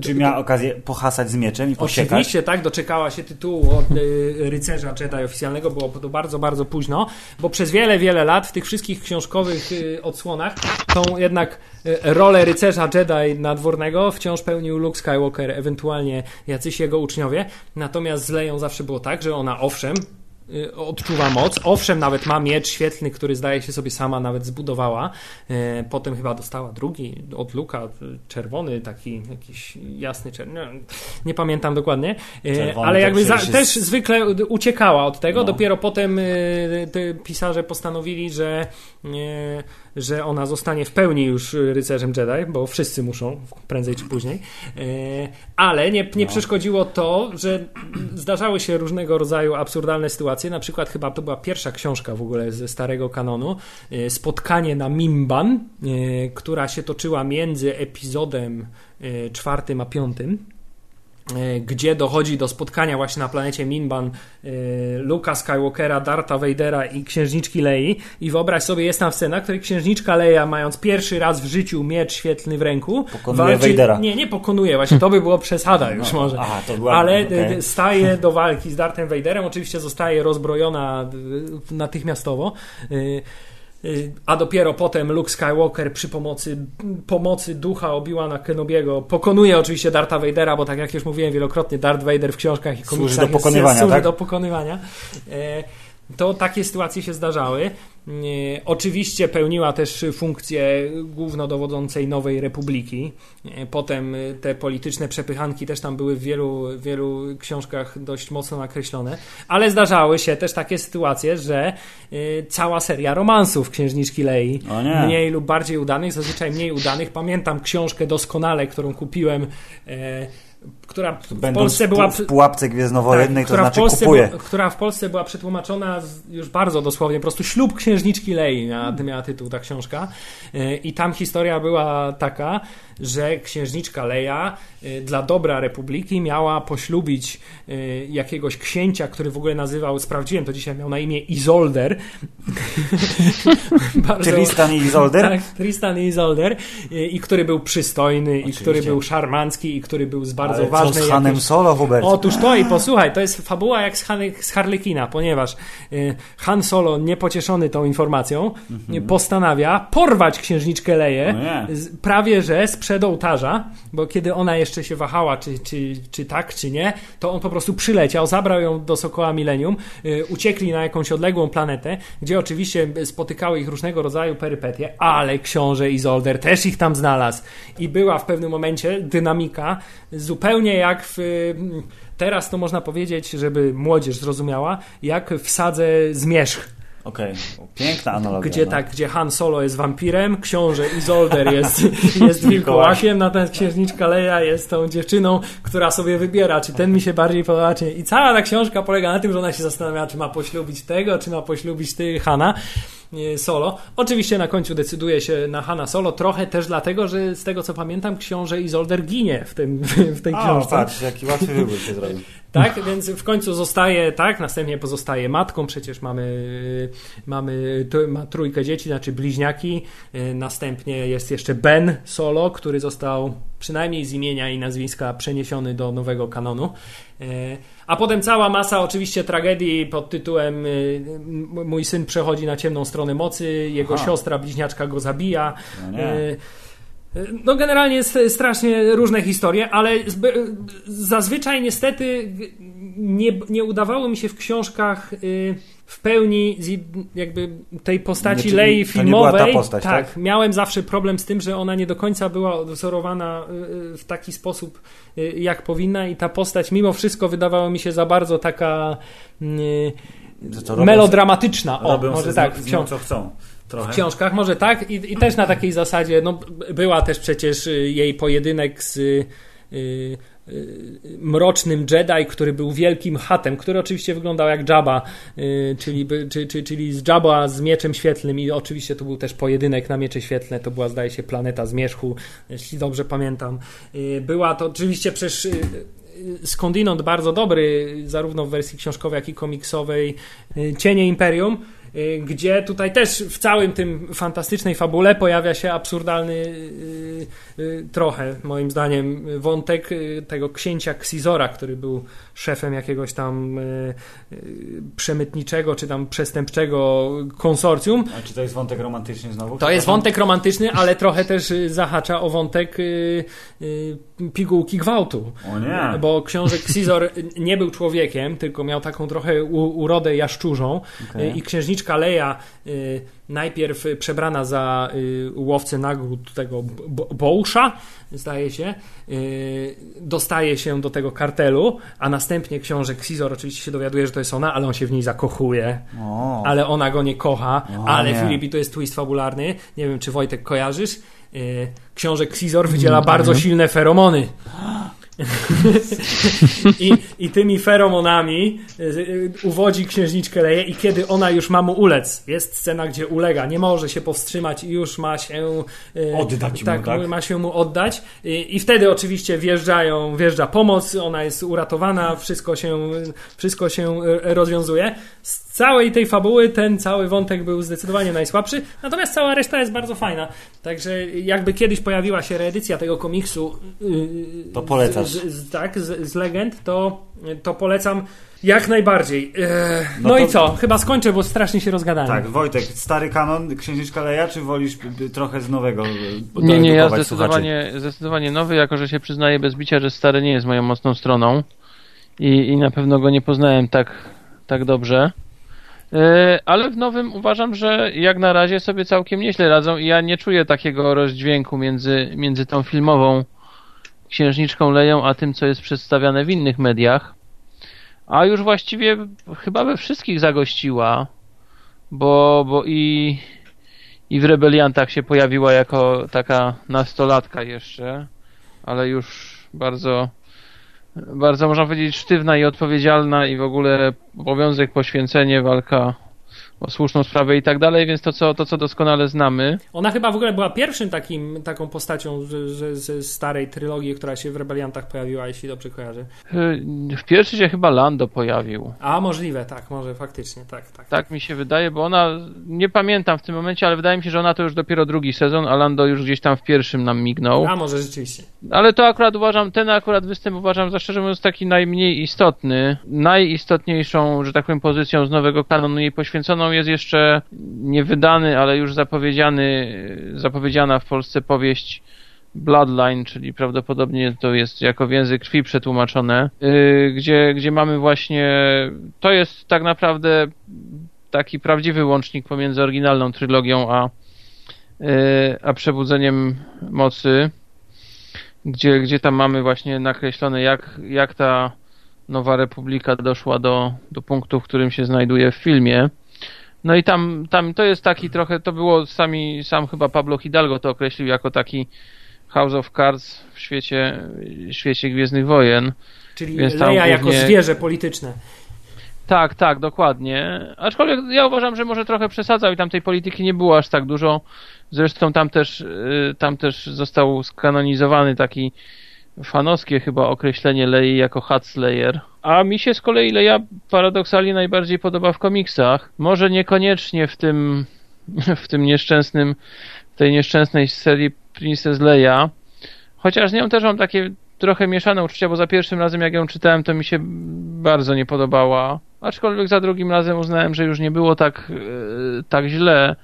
Czy miała okazję pohasać z mieczem i posiekać. Oczywiście, tak, doczekała się tytułu od y, rycerza Jedi oficjalnego, było to bardzo, bardzo późno, bo przez wiele, wiele lat w tych wszystkich książkowych y, odsłonach tą jednak y, rolę rycerza Jedi nadwornego wciąż pełnił Luke Skywalker, ewentualnie jacyś jego uczniowie, natomiast z Leją zawsze było tak, że ona owszem, Y, odczuwa moc. Owszem, nawet ma miecz świetlny, który zdaje się sobie sama nawet zbudowała. Y, potem chyba dostała drugi od Luka, czerwony, taki jakiś jasny czerwony. Nie, nie pamiętam dokładnie, y, czerwony ale jakby za, też zwykle uciekała od tego. No. Dopiero potem pisarze postanowili, że że ona zostanie w pełni już rycerzem Jedi, bo wszyscy muszą, prędzej czy później. E, ale nie, nie no. przeszkodziło to, że zdarzały się różnego rodzaju absurdalne sytuacje. Na przykład chyba to była pierwsza książka w ogóle ze starego kanonu. E, spotkanie na Mimban, e, która się toczyła między epizodem czwartym a piątym gdzie dochodzi do spotkania właśnie na planecie Minban e, Luka Skywalkera, Darta Vadera i księżniczki Lei i wyobraź sobie, jest tam scena, w której księżniczka Leia, mając pierwszy raz w życiu miecz świetlny w ręku pokonuje walczy... Vadera. Nie, nie pokonuje, właśnie to by było przesada już no, może. Aha, była... Ale okay. staje do walki z Dartem Vaderem, oczywiście zostaje rozbrojona natychmiastowo. E, a dopiero potem Luke Skywalker przy pomocy, pomocy ducha Obi-Wana Kenobiego pokonuje oczywiście Darta Vadera, bo tak jak już mówiłem wielokrotnie, Darth Vader w książkach i komiksach służy do pokonywania, jest, służy tak? do pokonywania. E, to takie sytuacje się zdarzały. Oczywiście pełniła też funkcję głównodowodzącej Nowej Republiki. Potem te polityczne przepychanki też tam były w wielu, wielu książkach dość mocno nakreślone, ale zdarzały się też takie sytuacje, że cała seria romansów księżniczki Lei, mniej lub bardziej udanych, zazwyczaj mniej udanych. Pamiętam książkę doskonale, którą kupiłem e, która w Polsce była w pułapce gwiezdnowojennej, tak, to znaczy Polsce kupuje. która w Polsce była przetłumaczona już bardzo dosłownie, po prostu ślub księżniczki Lei miała, miała tytuł ta książka e, i tam historia była taka, że księżniczka Leja y, dla dobra republiki miała poślubić y, jakiegoś księcia, który w ogóle nazywał, sprawdziłem to dzisiaj, miał na imię Izolder. Bardzo, Tristan i Izolder? Tak, Tristan i Izolder y, i który był przystojny Oczywiście. i który był szarmancki i który był z bardzo Ale ważnej... co z Hanem jakieś... Solo, Hubert? Otóż to i posłuchaj, to jest fabuła jak z, Han, z Harlekina, ponieważ Han Solo, niepocieszony tą informacją, mhm. postanawia porwać księżniczkę Leję, prawie że z przed ołtarza, bo kiedy ona jeszcze się wahała, czy, czy, czy tak, czy nie, to on po prostu przyleciał, zabrał ją do Sokoła Millennium, yy, uciekli na jakąś odległą planetę, gdzie oczywiście spotykały ich różnego rodzaju perypetie, ale książę Izolder też ich tam znalazł i była w pewnym momencie dynamika zupełnie jak w... Yy, teraz to można powiedzieć, żeby młodzież zrozumiała, jak w sadze zmierzch Okej, okay. piękna analogia. Gdzie no. tak, gdzie Han Solo jest wampirem, książę Izolder jest, jest wilkołakiem, natomiast księżniczka Leia jest tą dziewczyną, która sobie wybiera, czy ten mi się bardziej podoba, czy nie. I cała ta książka polega na tym, że ona się zastanawia, czy ma poślubić tego, czy ma poślubić ty Hana. Solo. Oczywiście na końcu decyduje się na Hanna Solo, trochę też dlatego, że z tego co pamiętam, książę Izolder ginie w, tym, w tej książce. O, patrz, jaki łatwy wybór się zrobił. Tak, więc w końcu zostaje, tak, następnie pozostaje matką, przecież mamy, mamy ma trójkę dzieci, znaczy bliźniaki, y, następnie jest jeszcze Ben Solo, który został przynajmniej z imienia i nazwiska przeniesiony do nowego kanonu. Y, a potem cała masa oczywiście tragedii pod tytułem y, Mój syn przechodzi na ciemną stronę mocy, jego Aha. siostra bliźniaczka go zabija. No no generalnie jest strasznie różne historie, ale zazwyczaj niestety nie, nie udawało mi się w książkach y, w pełni jakby tej postaci Nie, Lei to nie była ta filmowej. postać, tak, tak? miałem zawsze problem z tym, że ona nie do końca była odwzorowana y, w taki sposób, y, jak powinna, i ta postać mimo wszystko wydawała mi się za bardzo taka y, robią- melodramatyczna. O, może z- tak, z w nią książce. Trochę. W książkach, może tak. I, I też na takiej zasadzie, no, była też przecież y, jej pojedynek z y, y, y, mrocznym Jedi, który był wielkim hatem, który oczywiście wyglądał jak Jabba, y, czyli, czy, czy, czyli z Jabba z mieczem świetlnym i oczywiście to był też pojedynek na miecze świetlne, to była zdaje się planeta zmierzchu, jeśli dobrze pamiętam. Była to oczywiście przecież skądinąd bardzo dobry, zarówno w wersji książkowej, jak i komiksowej, Cienie Imperium, gdzie tutaj też w całym tym fantastycznej fabule pojawia się absurdalny y, y, trochę, moim zdaniem, wątek y, tego księcia Xizora, który był szefem jakiegoś tam y, y, przemytniczego czy tam przestępczego konsorcjum. A czy to jest wątek romantyczny znowu? To jest wątek romantyczny, ale trochę też y, zahacza o wątek y, y, pigułki gwałtu. O nie. Bo książę Xizor nie był człowiekiem, tylko miał taką trochę u, urodę jaszczurzą Okej. Y, i księżniczka Leja y, najpierw przebrana za y, łowcę nagród tego Bo- Bołsza, zdaje się, y, dostaje się do tego kartelu, a następnie książę Xizor oczywiście się dowiaduje, że to jest ona, ale on się w niej zakochuje, O, ale ona go nie kocha, O, ale nie. Filip, i to jest twist fabularny, nie wiem czy Wojtek kojarzysz, książę Xizor wydziela bardzo silne feromony. I, I tymi feromonami y, uwodzi księżniczkę Leję i kiedy ona już ma mu ulec, jest scena, gdzie ulega, nie może się powstrzymać i już ma się y, Oddać mu, tak, tak? ma się mu oddać i, i wtedy oczywiście wjeżdżają, wjeżdża pomoc, ona jest uratowana, wszystko się, wszystko się y, rozwiązuje. Z całej tej fabuły ten cały wątek był zdecydowanie najsłabszy, natomiast cała reszta jest bardzo fajna. Także jakby kiedyś pojawiła się reedycja tego komiksu To polecasz. Z, z, tak, z, z legend, to, to polecam jak najbardziej. Eee, no No to- i co? Chyba skończę, bo strasznie się rozgadałem. Tak, Wojtek, stary kanon, księżniczka Leja, czy wolisz trochę z nowego? e, Nie, nie, ja zdecydowanie, zdecydowanie nowy, jako że się przyznaję bez bicia, że stary nie jest moją mocną stroną i, i na pewno go nie poznałem tak, tak dobrze. E, Ale w nowym uważam, że jak na razie sobie całkiem nieźle radzą i ja nie czuję takiego rozdźwięku między, między tą filmową księżniczką Leją, a tym, co jest przedstawiane w innych mediach. A już właściwie chyba we wszystkich zagościła, bo, bo i, i w Rebeliantach się pojawiła jako taka nastolatka jeszcze, ale już bardzo, bardzo można powiedzieć sztywna i odpowiedzialna i w ogóle obowiązek poświęcenie, walka o słuszną sprawę i tak dalej, więc to co, to, co doskonale znamy. Ona chyba w ogóle była pierwszym takim, taką postacią ze starej trylogii, która się w Rebeliantach pojawiła, jeśli dobrze kojarzę. Yy, W pierwszy się chyba Lando pojawił. A możliwe, tak, może faktycznie, tak, tak. Tak mi się wydaje, bo ona, nie pamiętam w tym momencie, ale wydaje mi się, że ona to już dopiero drugi sezon, a Lando już gdzieś tam w pierwszym nam mignął. A może rzeczywiście. Ale to akurat uważam, ten akurat występ uważam za szczerze mówiąc taki najmniej istotny. Najistotniejszą, że tak powiem, pozycją z nowego kanonu jej poświęconą jest jeszcze niewydany, ale już zapowiedziany, zapowiedziana w Polsce powieść Bloodline, czyli prawdopodobnie to jest jako w język krwi przetłumaczone, yy, gdzie, gdzie mamy właśnie, to jest tak naprawdę taki prawdziwy łącznik pomiędzy oryginalną trylogią a, yy, a przebudzeniem mocy gdzie, gdzie tam mamy właśnie nakreślone, jak, jak ta Nowa Republika doszła do, do punktu, w którym się znajduje w filmie. No i tam, tam to jest taki trochę, to było sami, sam chyba Pablo Hidalgo to określił jako taki House of Cards w świecie, świecie Gwiezdnych Wojen. Czyli Więc Leja jako głównie- zwierzę polityczne. Tak, tak, dokładnie. Aczkolwiek ja uważam, że może trochę przesadzał i tam tej polityki nie było aż tak dużo. Zresztą tam też, y, tam też został skanonizowany taki fanowskie chyba określenie Lei jako Hat Slayer. A mi się z kolei Leia paradoksalnie najbardziej podoba w komiksach. Może niekoniecznie w tym, w tym nieszczęsnym, tej nieszczęsnej serii Princess Leia. Chociaż z nią też mam takie trochę mieszane uczucia, bo za pierwszym razem jak ją czytałem, to mi się bardzo nie podobała. Aczkolwiek za drugim razem uznałem, że już nie było tak, e, tak źle.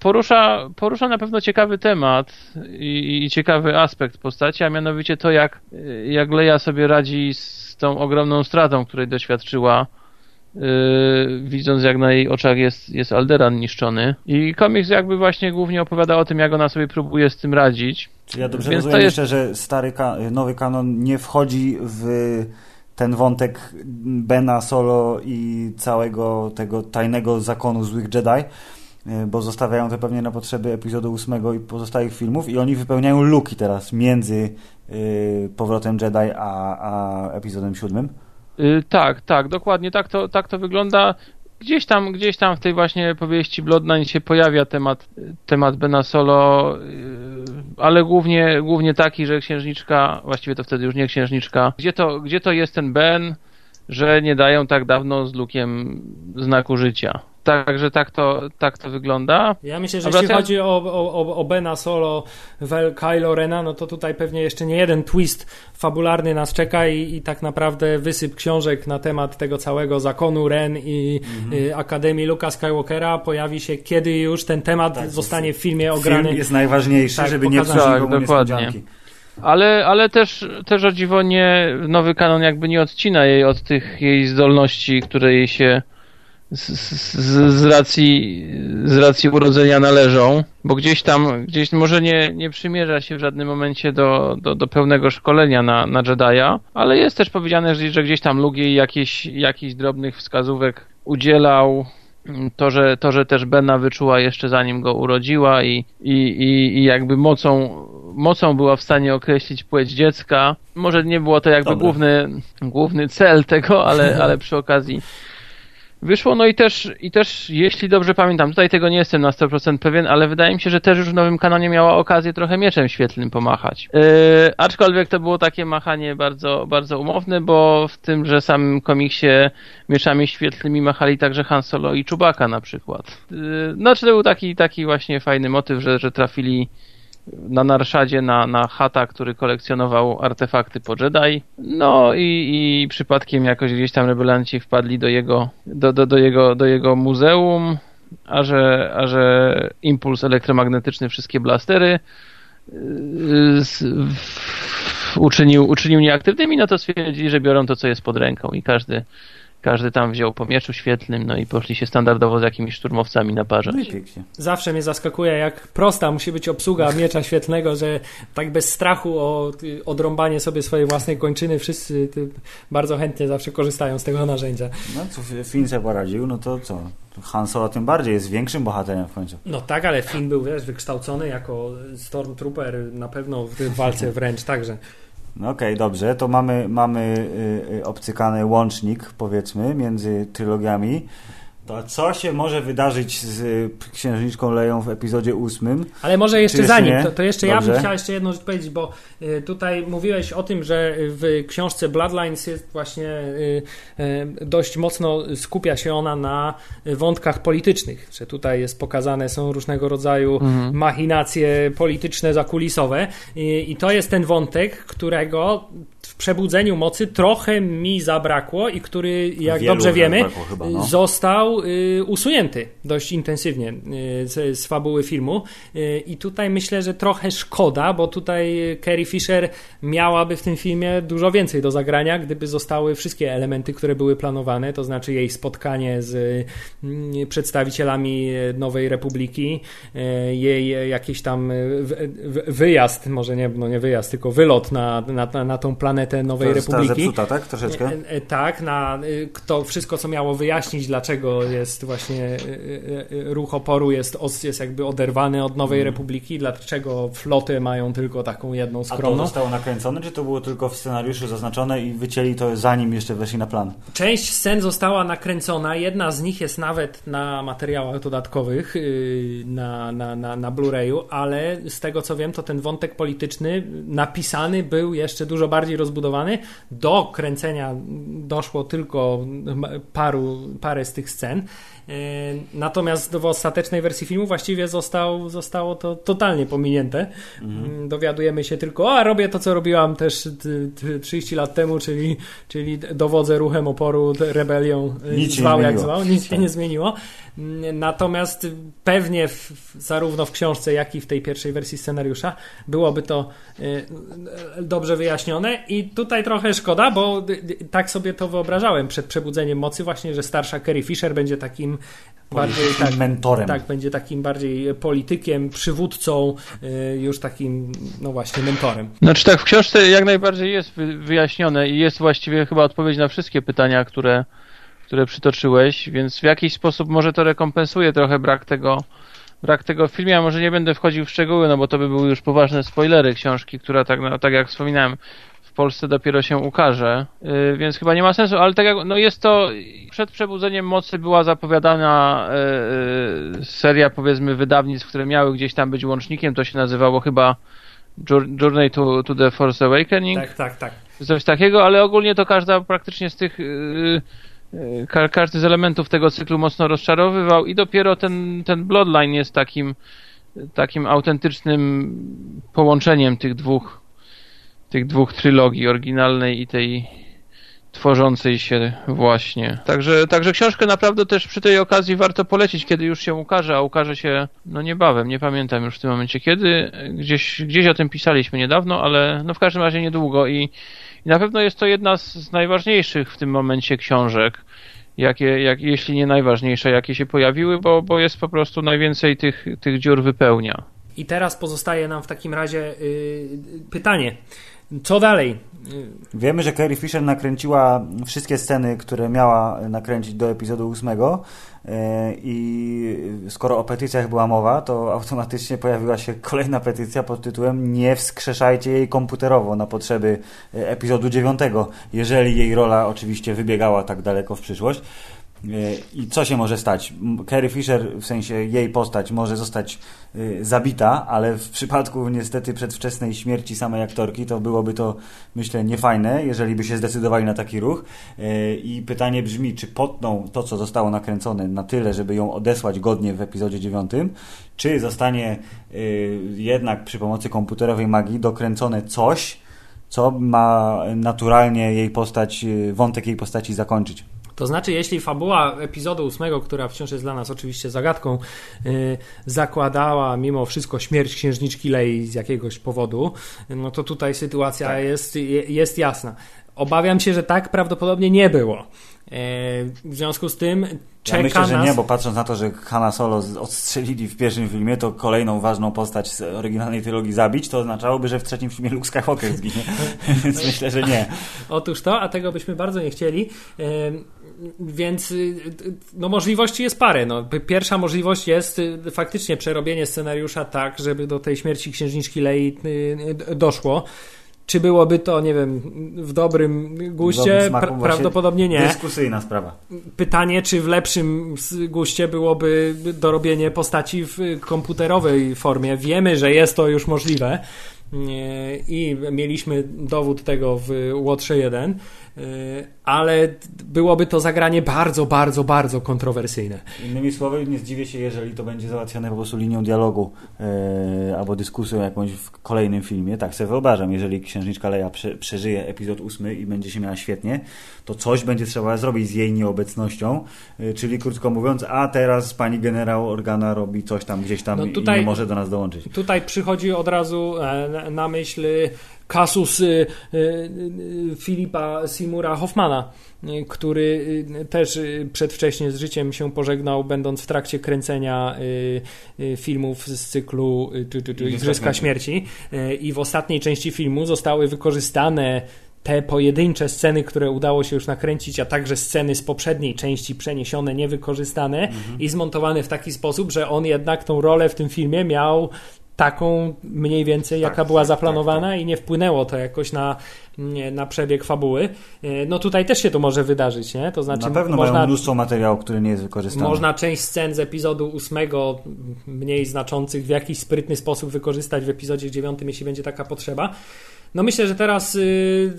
Porusza, porusza na pewno ciekawy temat i, i ciekawy aspekt postaci, a mianowicie to, jak, jak Leia sobie radzi z tą ogromną stratą, której doświadczyła Yy, widząc jak na jej oczach jest, jest Alderan niszczony. I komiks jakby właśnie głównie opowiada o tym, jak ona sobie próbuje z tym radzić. Czy ja dobrze Więc rozumiem jest... jeszcze, że stary ka nowy kanon nie wchodzi w ten wątek Bena Solo i całego tego tajnego zakonu złych Jedi, bo zostawiają to pewnie na potrzeby epizodu 8 i pozostałych filmów i oni wypełniają luki teraz między yy, powrotem Jedi a, a epizodem 7. Yy, tak, tak, dokładnie tak to, tak to wygląda. Gdzieś tam, gdzieś tam w tej właśnie powieści Bloodline się pojawia temat, temat Bena Solo, ale głównie, głównie taki, że księżniczka, właściwie to wtedy już nie księżniczka, gdzie to, gdzie to jest ten Ben, że nie dają tak dawno z Lukiem znaku życia. Także tak to, tak to wygląda. Ja myślę, że jeśli chodzi o, o, o Bena Solo, Vel, Kylo Rena, no to tutaj pewnie jeszcze nie jeden twist fabularny nas czeka i, i tak naprawdę wysyp książek na temat tego całego zakonu Ren i mhm. y, Akademii Luka Skywalkera pojawi się, kiedy już ten temat tak, zostanie w filmie ograny. Film jest najważniejszy, tak, żeby nie psuć tak, dokładnie. Ale, ale też, też o dziwo nie, nowy kanon jakby nie odcina jej od tych jej zdolności, które jej się z, z, z, racji, z racji urodzenia należą, bo gdzieś tam, gdzieś może nie, nie przymierza się w żadnym momencie do, do, do pełnego szkolenia na, na Jedi'a, ale jest też powiedziane, że, że gdzieś tam Lugi jakichś, jakichś drobnych wskazówek udzielał, to, że, to, że też Bena wyczuła jeszcze zanim go urodziła i, i, i, i jakby mocą, mocą była w stanie określić płeć dziecka. Może nie było to jakby główny, główny cel tego, ale, ale przy okazji wyszło. No i też, i też, jeśli dobrze pamiętam, tutaj tego nie jestem na 100% pewien, ale wydaje mi się, że też już w nowym kanonie miała okazję trochę mieczem świetlnym pomachać. Yy, aczkolwiek to było takie machanie bardzo, bardzo umowne, bo w tym, że samym komiksie mieczami świetlnymi machali także Han Solo i Chewbacca na przykład. Yy, no, czy to był taki, taki właśnie fajny motyw, że, że trafili na Narszadzie na, na Hata, który kolekcjonował artefakty po Jedi. No i, i przypadkiem jakoś gdzieś tam rebelanci wpadli do jego, do, do, do jego, do jego muzeum, a że, a że impuls elektromagnetyczny wszystkie blastery z, w, uczynił, uczynił nieaktywnymi, no to stwierdzili, że biorą to, co jest pod ręką i każdy każdy tam wziął po mieczu świetlnym, no i poszli się standardowo z jakimiś szturmowcami naparzać. No Zawsze mnie zaskakuje, jak prosta musi być obsługa miecza świetlnego, że tak bez strachu o odrąbanie sobie swojej własnej kończyny wszyscy bardzo chętnie zawsze korzystają z tego narzędzia. No co Finn sobie poradził, no to co? Han Solo tym bardziej jest większym bohaterem w końcu. No tak, ale Finn był wiesz, wykształcony jako Stormtrooper na pewno w walce wręcz także. No okej, okay, dobrze. To mamy, mamy y, y, obcykany łącznik, powiedzmy, między trylogiami. To co się może wydarzyć z y, księżniczką Leją w epizodzie ósmym? Ale może jeszcze, zanim, to, to, jeszcze Dobrze. ja bym chciał jeszcze jedną rzecz powiedzieć, bo y, tutaj mówiłeś o tym, że w książce Bloodlines jest właśnie y, dość mocno skupia się ona na wątkach politycznych, że tutaj jest pokazane są różnego rodzaju mhm. machinacje polityczne, zakulisowe i, i to jest ten wątek, którego przebudzeniu mocy trochę mi zabrakło i który, jak Wielu dobrze wiemy, chyba, no. został y, usunięty dość intensywnie y, z, z, fabuły filmu. Y, I tutaj myślę, że trochę szkoda, bo tutaj Carrie Fisher miałaby w tym filmie dużo więcej do zagrania, gdyby zostały wszystkie elementy, które były planowane, to znaczy jej spotkanie z przedstawicielami Nowej Republiki, jej jakiś tam wyjazd, może nie, no nie wyjazd, tylko wylot na, na, na tą planetę planetę Nowej Republiki. zepsuta, tak? Troszeczkę? E, e, tak, na to wszystko, co miało wyjaśnić, dlaczego jest właśnie e, ruch oporu jest, jest jakby oderwany od Nowej hmm. Republiki, dlaczego floty mają tylko taką jedną skromną. A to zostało nakręcone, czy to było tylko w scenariuszu zaznaczone i wycięli to zanim jeszcze weszli na plan? Część scen została nakręcona, jedna z nich jest nawet na materiałach dodatkowych y, na, na, na, na Blu-rayu, ale z tego co wiem, to ten wątek polityczny napisany był jeszcze dużo bardziej rozbudowany Do kręcenia doszło tylko paru, parę z tych scen. E, natomiast w ostatecznej wersji filmu właściwie został, zostało to totalnie pominięte. Mhm. Dowiadujemy się tylko, a robię to, co robiłam też 30 lat temu, czyli, czyli dowodzę ruchem oporu, rebelią, Nic zwał jak zwał, nic się tak. nie zmieniło. Natomiast pewnie w, zarówno w książce, jak i w tej pierwszej wersji scenariusza byłoby to e, dobrze wyjaśnione i i tutaj trochę szkoda, bo tak sobie to wyobrażałem przed przebudzeniem mocy właśnie, że starsza Carrie Fisher będzie takim bardziej tak, mentorem. Tak, będzie takim bardziej politykiem, przywódcą, y, już takim, no właśnie, mentorem. Znaczy tak, w książce jak najbardziej jest wyjaśnione i jest właściwie chyba odpowiedź na wszystkie pytania, które, które przytoczyłeś, więc w jakiś sposób może to rekompensuje trochę brak tego brak tego w filmie, a może nie będę wchodził w szczegóły, no bo to by były już poważne spoilery książki, która tak, no, tak jak wspominałem, Polsce dopiero się ukaże, yy, więc chyba nie ma sensu, ale tak jak, no jest to, przed przebudzeniem mocy była zapowiadana yy, seria powiedzmy wydawnictw, które miały gdzieś tam być łącznikiem, to się nazywało chyba Journey to, to the Force Awakening. Tak, tak, tak. Coś takiego, ale ogólnie to każda praktycznie z tych Ka każdy z elementów tego cyklu mocno rozczarowywał i dopiero ten, ten Bloodline jest takim, takim autentycznym połączeniem tych dwóch, tych dwóch trylogii, oryginalnej i tej tworzącej się właśnie. Także, także książkę naprawdę też przy tej okazji warto polecić, kiedy już się ukaże, a ukaże się no niebawem, nie pamiętam już w tym momencie kiedy, gdzieś, gdzieś o tym pisaliśmy niedawno, ale no w każdym razie niedługo i i na pewno jest to jedna z najważniejszych w tym momencie książek, jakie, jak, jeśli nie najważniejsze, jakie się pojawiły, bo, bo jest po prostu najwięcej tych, tych dziur wypełnia. I teraz pozostaje nam w takim razie yy, pytanie. Co dalej? Wiemy, że Carrie Fisher nakręciła wszystkie sceny, które miała nakręcić do epizodu ósmego e, i skoro o petycjach była mowa, to automatycznie pojawiła się kolejna petycja pod tytułem Nie wskrzeszajcie jej komputerowo na potrzeby e, epizodu dziewiątego, jeżeli jej rola oczywiście wybiegała tak daleko w przyszłość. I co się może stać? Carrie Fisher, w sensie jej postać, może zostać y, zabita, ale w przypadku niestety przedwczesnej śmierci samej aktorki, to byłoby to, myślę, niefajne, jeżeli by się zdecydowali na taki ruch. Y, I pytanie brzmi, czy potną to, co zostało nakręcone na tyle, żeby ją odesłać godnie w epizodzie dziewiątym, czy zostanie y, jednak przy pomocy komputerowej magii dokręcone coś, co ma naturalnie jej postać, wątek jej postaci zakończyć. To znaczy, jeśli fabuła epizodu ósmego, która wciąż jest dla nas oczywiście zagadką, yy, zakładała mimo wszystko śmierć księżniczki Lei z jakiegoś powodu, no to tutaj sytuacja tak. jest, jest jasna. Obawiam się, że tak prawdopodobnie nie było. Yy, w związku z tym czeka ja myślę, że nas... nie, bo patrząc na to, że Hanna Solo odstrzelili w pierwszym filmie, to kolejną ważną postać z oryginalnej trylogii zabić, to oznaczałoby, że w trzecim filmie Luke Skywalker zginie. Więc myślę, że nie. Otóż to, a tego byśmy bardzo nie chcieli. Więc y, no, możliwości jest parę. No. Pierwsza możliwość jest y, faktycznie przerobienie scenariusza tak, żeby do tej śmierci księżniczki Lei y, doszło. Czy byłoby to, nie wiem, w dobrym guście? Pra prawdopodobnie nie. Dyskusyjna sprawa. Pytanie, czy w lepszym guście byłoby dorobienie postaci w komputerowej formie. Wiemy, że jest to już możliwe i mieliśmy dowód tego w Łotrze 1. Y, ale byłoby to zagranie bardzo, bardzo, bardzo kontrowersyjne. Innymi słowy, nie zdziwię się, jeżeli to będzie załatwione po prostu linią dialogu yy, albo dyskusją jakąś w kolejnym filmie. Tak sobie wyobrażam, jeżeli księżniczka Leia prze, przeżyje epizod ósmy i będzie się miała świetnie, to coś będzie trzeba zrobić z jej nieobecnością, yy, czyli krótko mówiąc, a teraz pani generał Organa robi coś tam gdzieś tam no tutaj, i nie może do nas dołączyć. Tutaj przychodzi od razu e, na myśl kasus y, y, Filipa Simura Hoffmana, y, który też przedwcześnie z życiem się pożegnał, będąc w trakcie kręcenia filmów z cyklu Igrzyska Śmierci. I w ostatniej części filmu zostały wykorzystane te pojedyncze sceny, które udało się już nakręcić, a także sceny z poprzedniej części przeniesione, niewykorzystane mhm. i zmontowane w taki sposób, że on jednak tą rolę w tym filmie miał taką mniej więcej, jaka tak, była tak, zaplanowana tak, tak. i nie wpłynęło to jakoś na, na przebieg fabuły. E, no tutaj też się to może wydarzyć, nie? To znaczy, na pewno można, mają mnóstwo materiału, który nie jest wykorzystany. Można część scen z epizodu ósmego, mniej znaczących, w jakiś sprytny sposób wykorzystać w epizodzie dziewiątym, jeśli będzie taka potrzeba. No myślę, że teraz... Yy,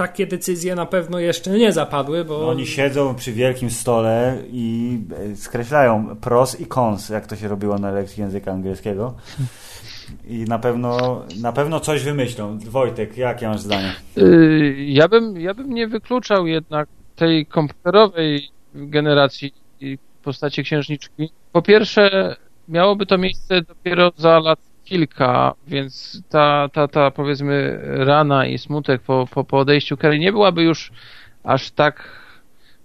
takie decyzje na pewno jeszcze nie zapadły, bo... No, oni siedzą przy wielkim stole i e, skreślają pros i cons, jak to się robiło na lekcji języka angielskiego. I na pewno, na pewno coś wymyślą. Wojtek, jakie masz zdanie? Y, ja bym, ja bym nie wykluczał jednak tej komputerowej generacji postaci księżniczki. Po pierwsze, miałoby to miejsce dopiero za lat kilka, więc ta, ta, ta powiedzmy rana i smutek po, po, po odejściu Kerry nie byłaby już aż tak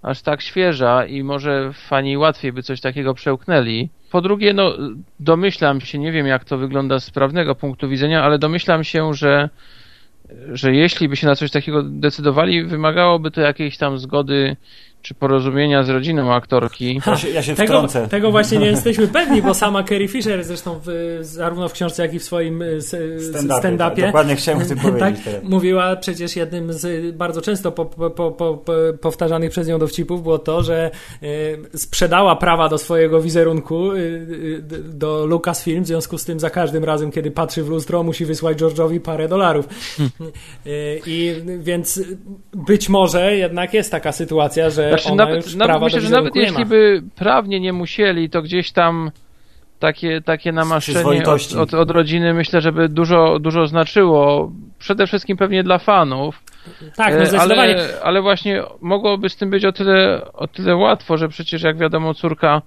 aż tak świeża i może fani łatwiej by coś takiego przełknęli. Po drugie, no domyślam się, nie wiem jak to wygląda z prawnego punktu widzenia, ale domyślam się, że że jeśli by się na coś takiego decydowali, wymagałoby to jakiejś tam zgody czy porozumienia z rodziną aktorki. Ja się, ja się Tego, wtrącę. tego właśnie nie jesteśmy pewni, bo sama Carrie Fisher zresztą w, zarówno w książce, jak i w swoim y, s- Stand-upie, stand-upie tak, dokładnie chciałem o tym powiedzieć tak, mówiła przecież jednym z bardzo często po, po, po, po, powtarzanych przez nią dowcipów było to, że y, sprzedała prawa do swojego wizerunku y, y, do Lucasfilm, w związku z tym za każdym razem, kiedy patrzy w lustro, musi wysłać George'owi parę dolarów. Y, I więc być może jednak jest taka sytuacja, że Znaczy, ona nawet, już nawet myślę, że nawet jeśli ma. by prawnie nie musieli, to gdzieś tam takie, takie namaszczenie od, od, od rodziny myślę, żeby dużo, dużo znaczyło. Przede wszystkim pewnie dla fanów. Tak, no E, zdecydowanie. ale, ale właśnie mogłoby z tym być o tyle, o tyle łatwo, że przecież jak wiadomo córka,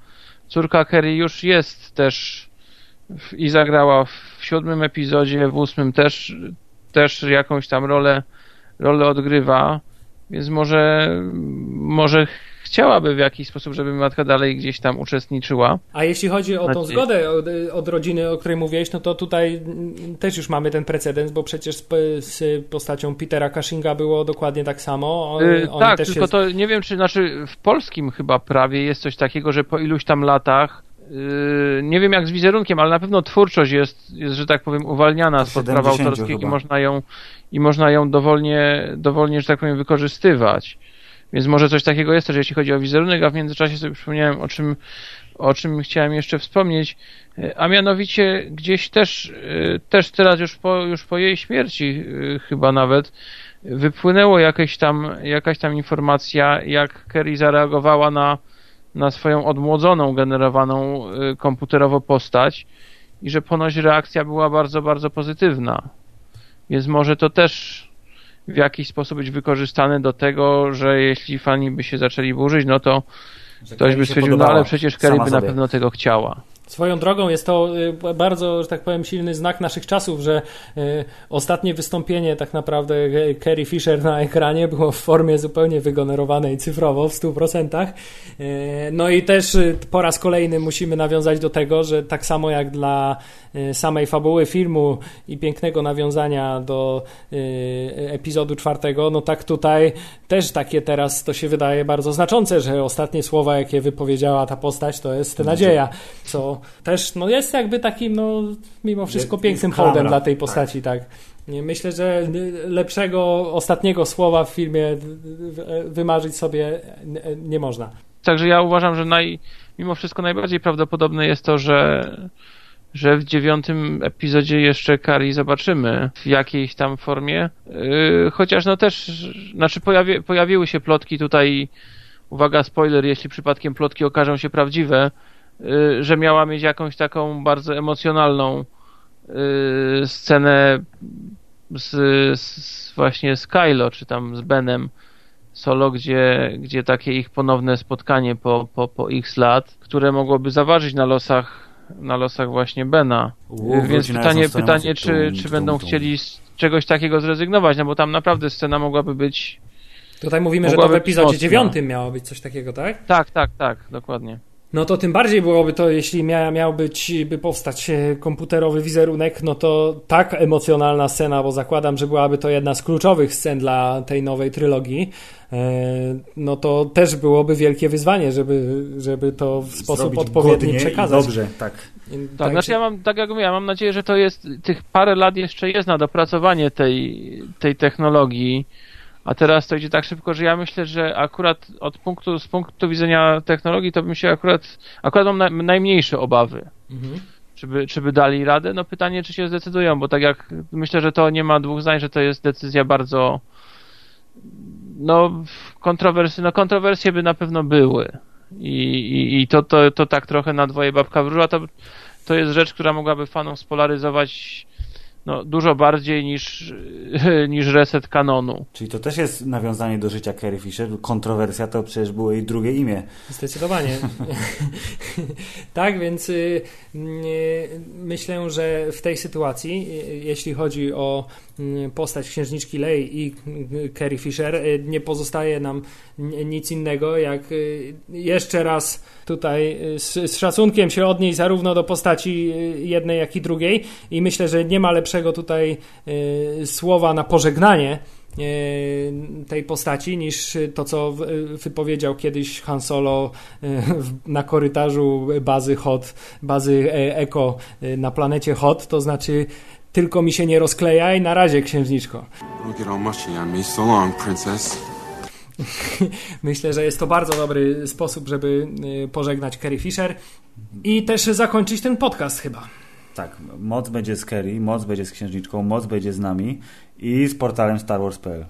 córka Kerry już jest też w, i zagrała w siódmym epizodzie, w ósmym też, też jakąś tam rolę, rolę odgrywa, więc może, może chciałaby w jakiś sposób, żeby matka dalej gdzieś tam uczestniczyła. A jeśli chodzi o tą Znaczy- zgodę od, od rodziny, o której mówiłeś, no to tutaj mm, też już mamy ten precedens, bo przecież z, z postacią Petera Cushinga było dokładnie tak samo. On, Yy, oni tak, tylko się... to nie wiem, czy znaczy w polskim chyba prawie jest coś takiego, że po iluś tam latach nie wiem jak z wizerunkiem, ale na pewno twórczość jest, jest że tak powiem, uwalniana spod praw 70 autorskich i można ją i można ją dowolnie, dowolnie, że tak powiem, wykorzystywać. Więc może coś takiego jest też, jeśli chodzi o wizerunek, a w międzyczasie sobie przypomniałem, o czym, o czym chciałem jeszcze wspomnieć, Yy, a mianowicie gdzieś też, yy, też teraz już po, już po jej śmierci yy, chyba nawet, wypłynęło jakieś tam, jakaś tam informacja, jak Kerry zareagowała na, na swoją odmłodzoną, generowaną y, komputerowo postać i że ponoć reakcja była bardzo, bardzo pozytywna. Więc może to też w jakiś sposób być wykorzystane do tego, że jeśli fani by się zaczęli burzyć, no to Że ktoś by stwierdził, no ale przecież Kerry by na pewno tego chciała. Swoją drogą jest to y, bardzo, że tak powiem, silny znak naszych czasów, że y, ostatnie wystąpienie tak naprawdę y, Carrie Fisher na ekranie było w formie zupełnie wygenerowanej cyfrowo w 100%. Y, No i też po raz kolejny musimy nawiązać do tego, że tak samo jak dla samej fabuły filmu i pięknego nawiązania do epizodu czwartego, no tak tutaj też takie teraz to się wydaje bardzo znaczące, że ostatnie słowa, jakie wypowiedziała ta postać, to jest nadzieja, co też no, jest jakby takim, no, mimo wszystko Jest- pięknym jest hołdem dla tej tak. postaci, tak. Nie, Myślę, że lepszego ostatniego słowa w filmie wymarzyć sobie nie można. Także ja uważam, że naj, mimo wszystko najbardziej prawdopodobne jest to, że, że w dziewiątym epizodzie jeszcze Kari zobaczymy w jakiejś tam formie. Yy, chociaż no też, znaczy pojawi, pojawiły się plotki tutaj, uwaga spoiler, jeśli przypadkiem plotki okażą się prawdziwe, że miała mieć jakąś taką bardzo emocjonalną yy, scenę z, z właśnie z Kylo, czy tam z Benem solo, gdzie, gdzie takie ich ponowne spotkanie po, po, po x lat, które mogłoby zaważyć na losach na losach właśnie Bena. Uuu, Więc pytanie, pytanie czy, Tum, czy będą tum. chcieli z czegoś takiego zrezygnować, no bo tam naprawdę scena mogłaby być Tutaj mówimy, że to w epizodzie mocna. dziewiątym miało być coś takiego, tak? tak, tak, tak, dokładnie. No to tym bardziej byłoby to, jeśli mia, miał być, by powstać e, komputerowy wizerunek, no to tak emocjonalna scena, bo zakładam, że byłaby to jedna z kluczowych scen dla tej nowej trylogii, e, no to też byłoby wielkie wyzwanie, żeby, żeby to w sposób Zrobić odpowiedni przekazać. Dobrze, tak. I- Tak, znaczy ja mam, tak jak mówię, ja mam nadzieję, że to jest, tych parę lat jeszcze jest na dopracowanie tej, tej technologii, a teraz to idzie tak szybko, że ja myślę, że akurat od punktu, z punktu widzenia technologii to bym się akurat, akurat mam na, najmniejsze obawy. Mhm. Czy by, czy by dali radę? No pytanie, czy się zdecydują, bo tak jak myślę, że to nie ma dwóch zdań, że to jest decyzja bardzo no kontrowersje, no kontrowersje by na pewno były i, i, i to, to, to tak trochę na dwoje babka wróżyła, to, to jest rzecz, która mogłaby fanom spolaryzować no, dużo bardziej niż, niż reset kanonu. Czyli to też jest nawiązanie do życia Carrie Fisher. Kontrowersja to przecież było jej drugie imię. Zdecydowanie. tak, więc y, y, myślę, że w tej sytuacji, y, jeśli chodzi o y, postać księżniczki Lei i y, Carrie Fisher, y, nie pozostaje nam nic innego, jak jeszcze raz tutaj z, z szacunkiem się odnieść zarówno do postaci jednej, jak i drugiej. I myślę, że nie ma lepszego tutaj słowa na pożegnanie tej postaci niż to, co wypowiedział kiedyś Han Solo na korytarzu bazy HOT, bazy Eko na planecie HOT, to znaczy tylko mi się nie rozklejaj, na razie księżniczko. So long, princess. Myślę, że jest to bardzo dobry sposób, żeby pożegnać Carrie Fisher i też zakończyć ten podcast chyba. Tak, moc będzie z Kerry, moc będzie z księżniczką, moc będzie z nami i z portalem StarWars.pl.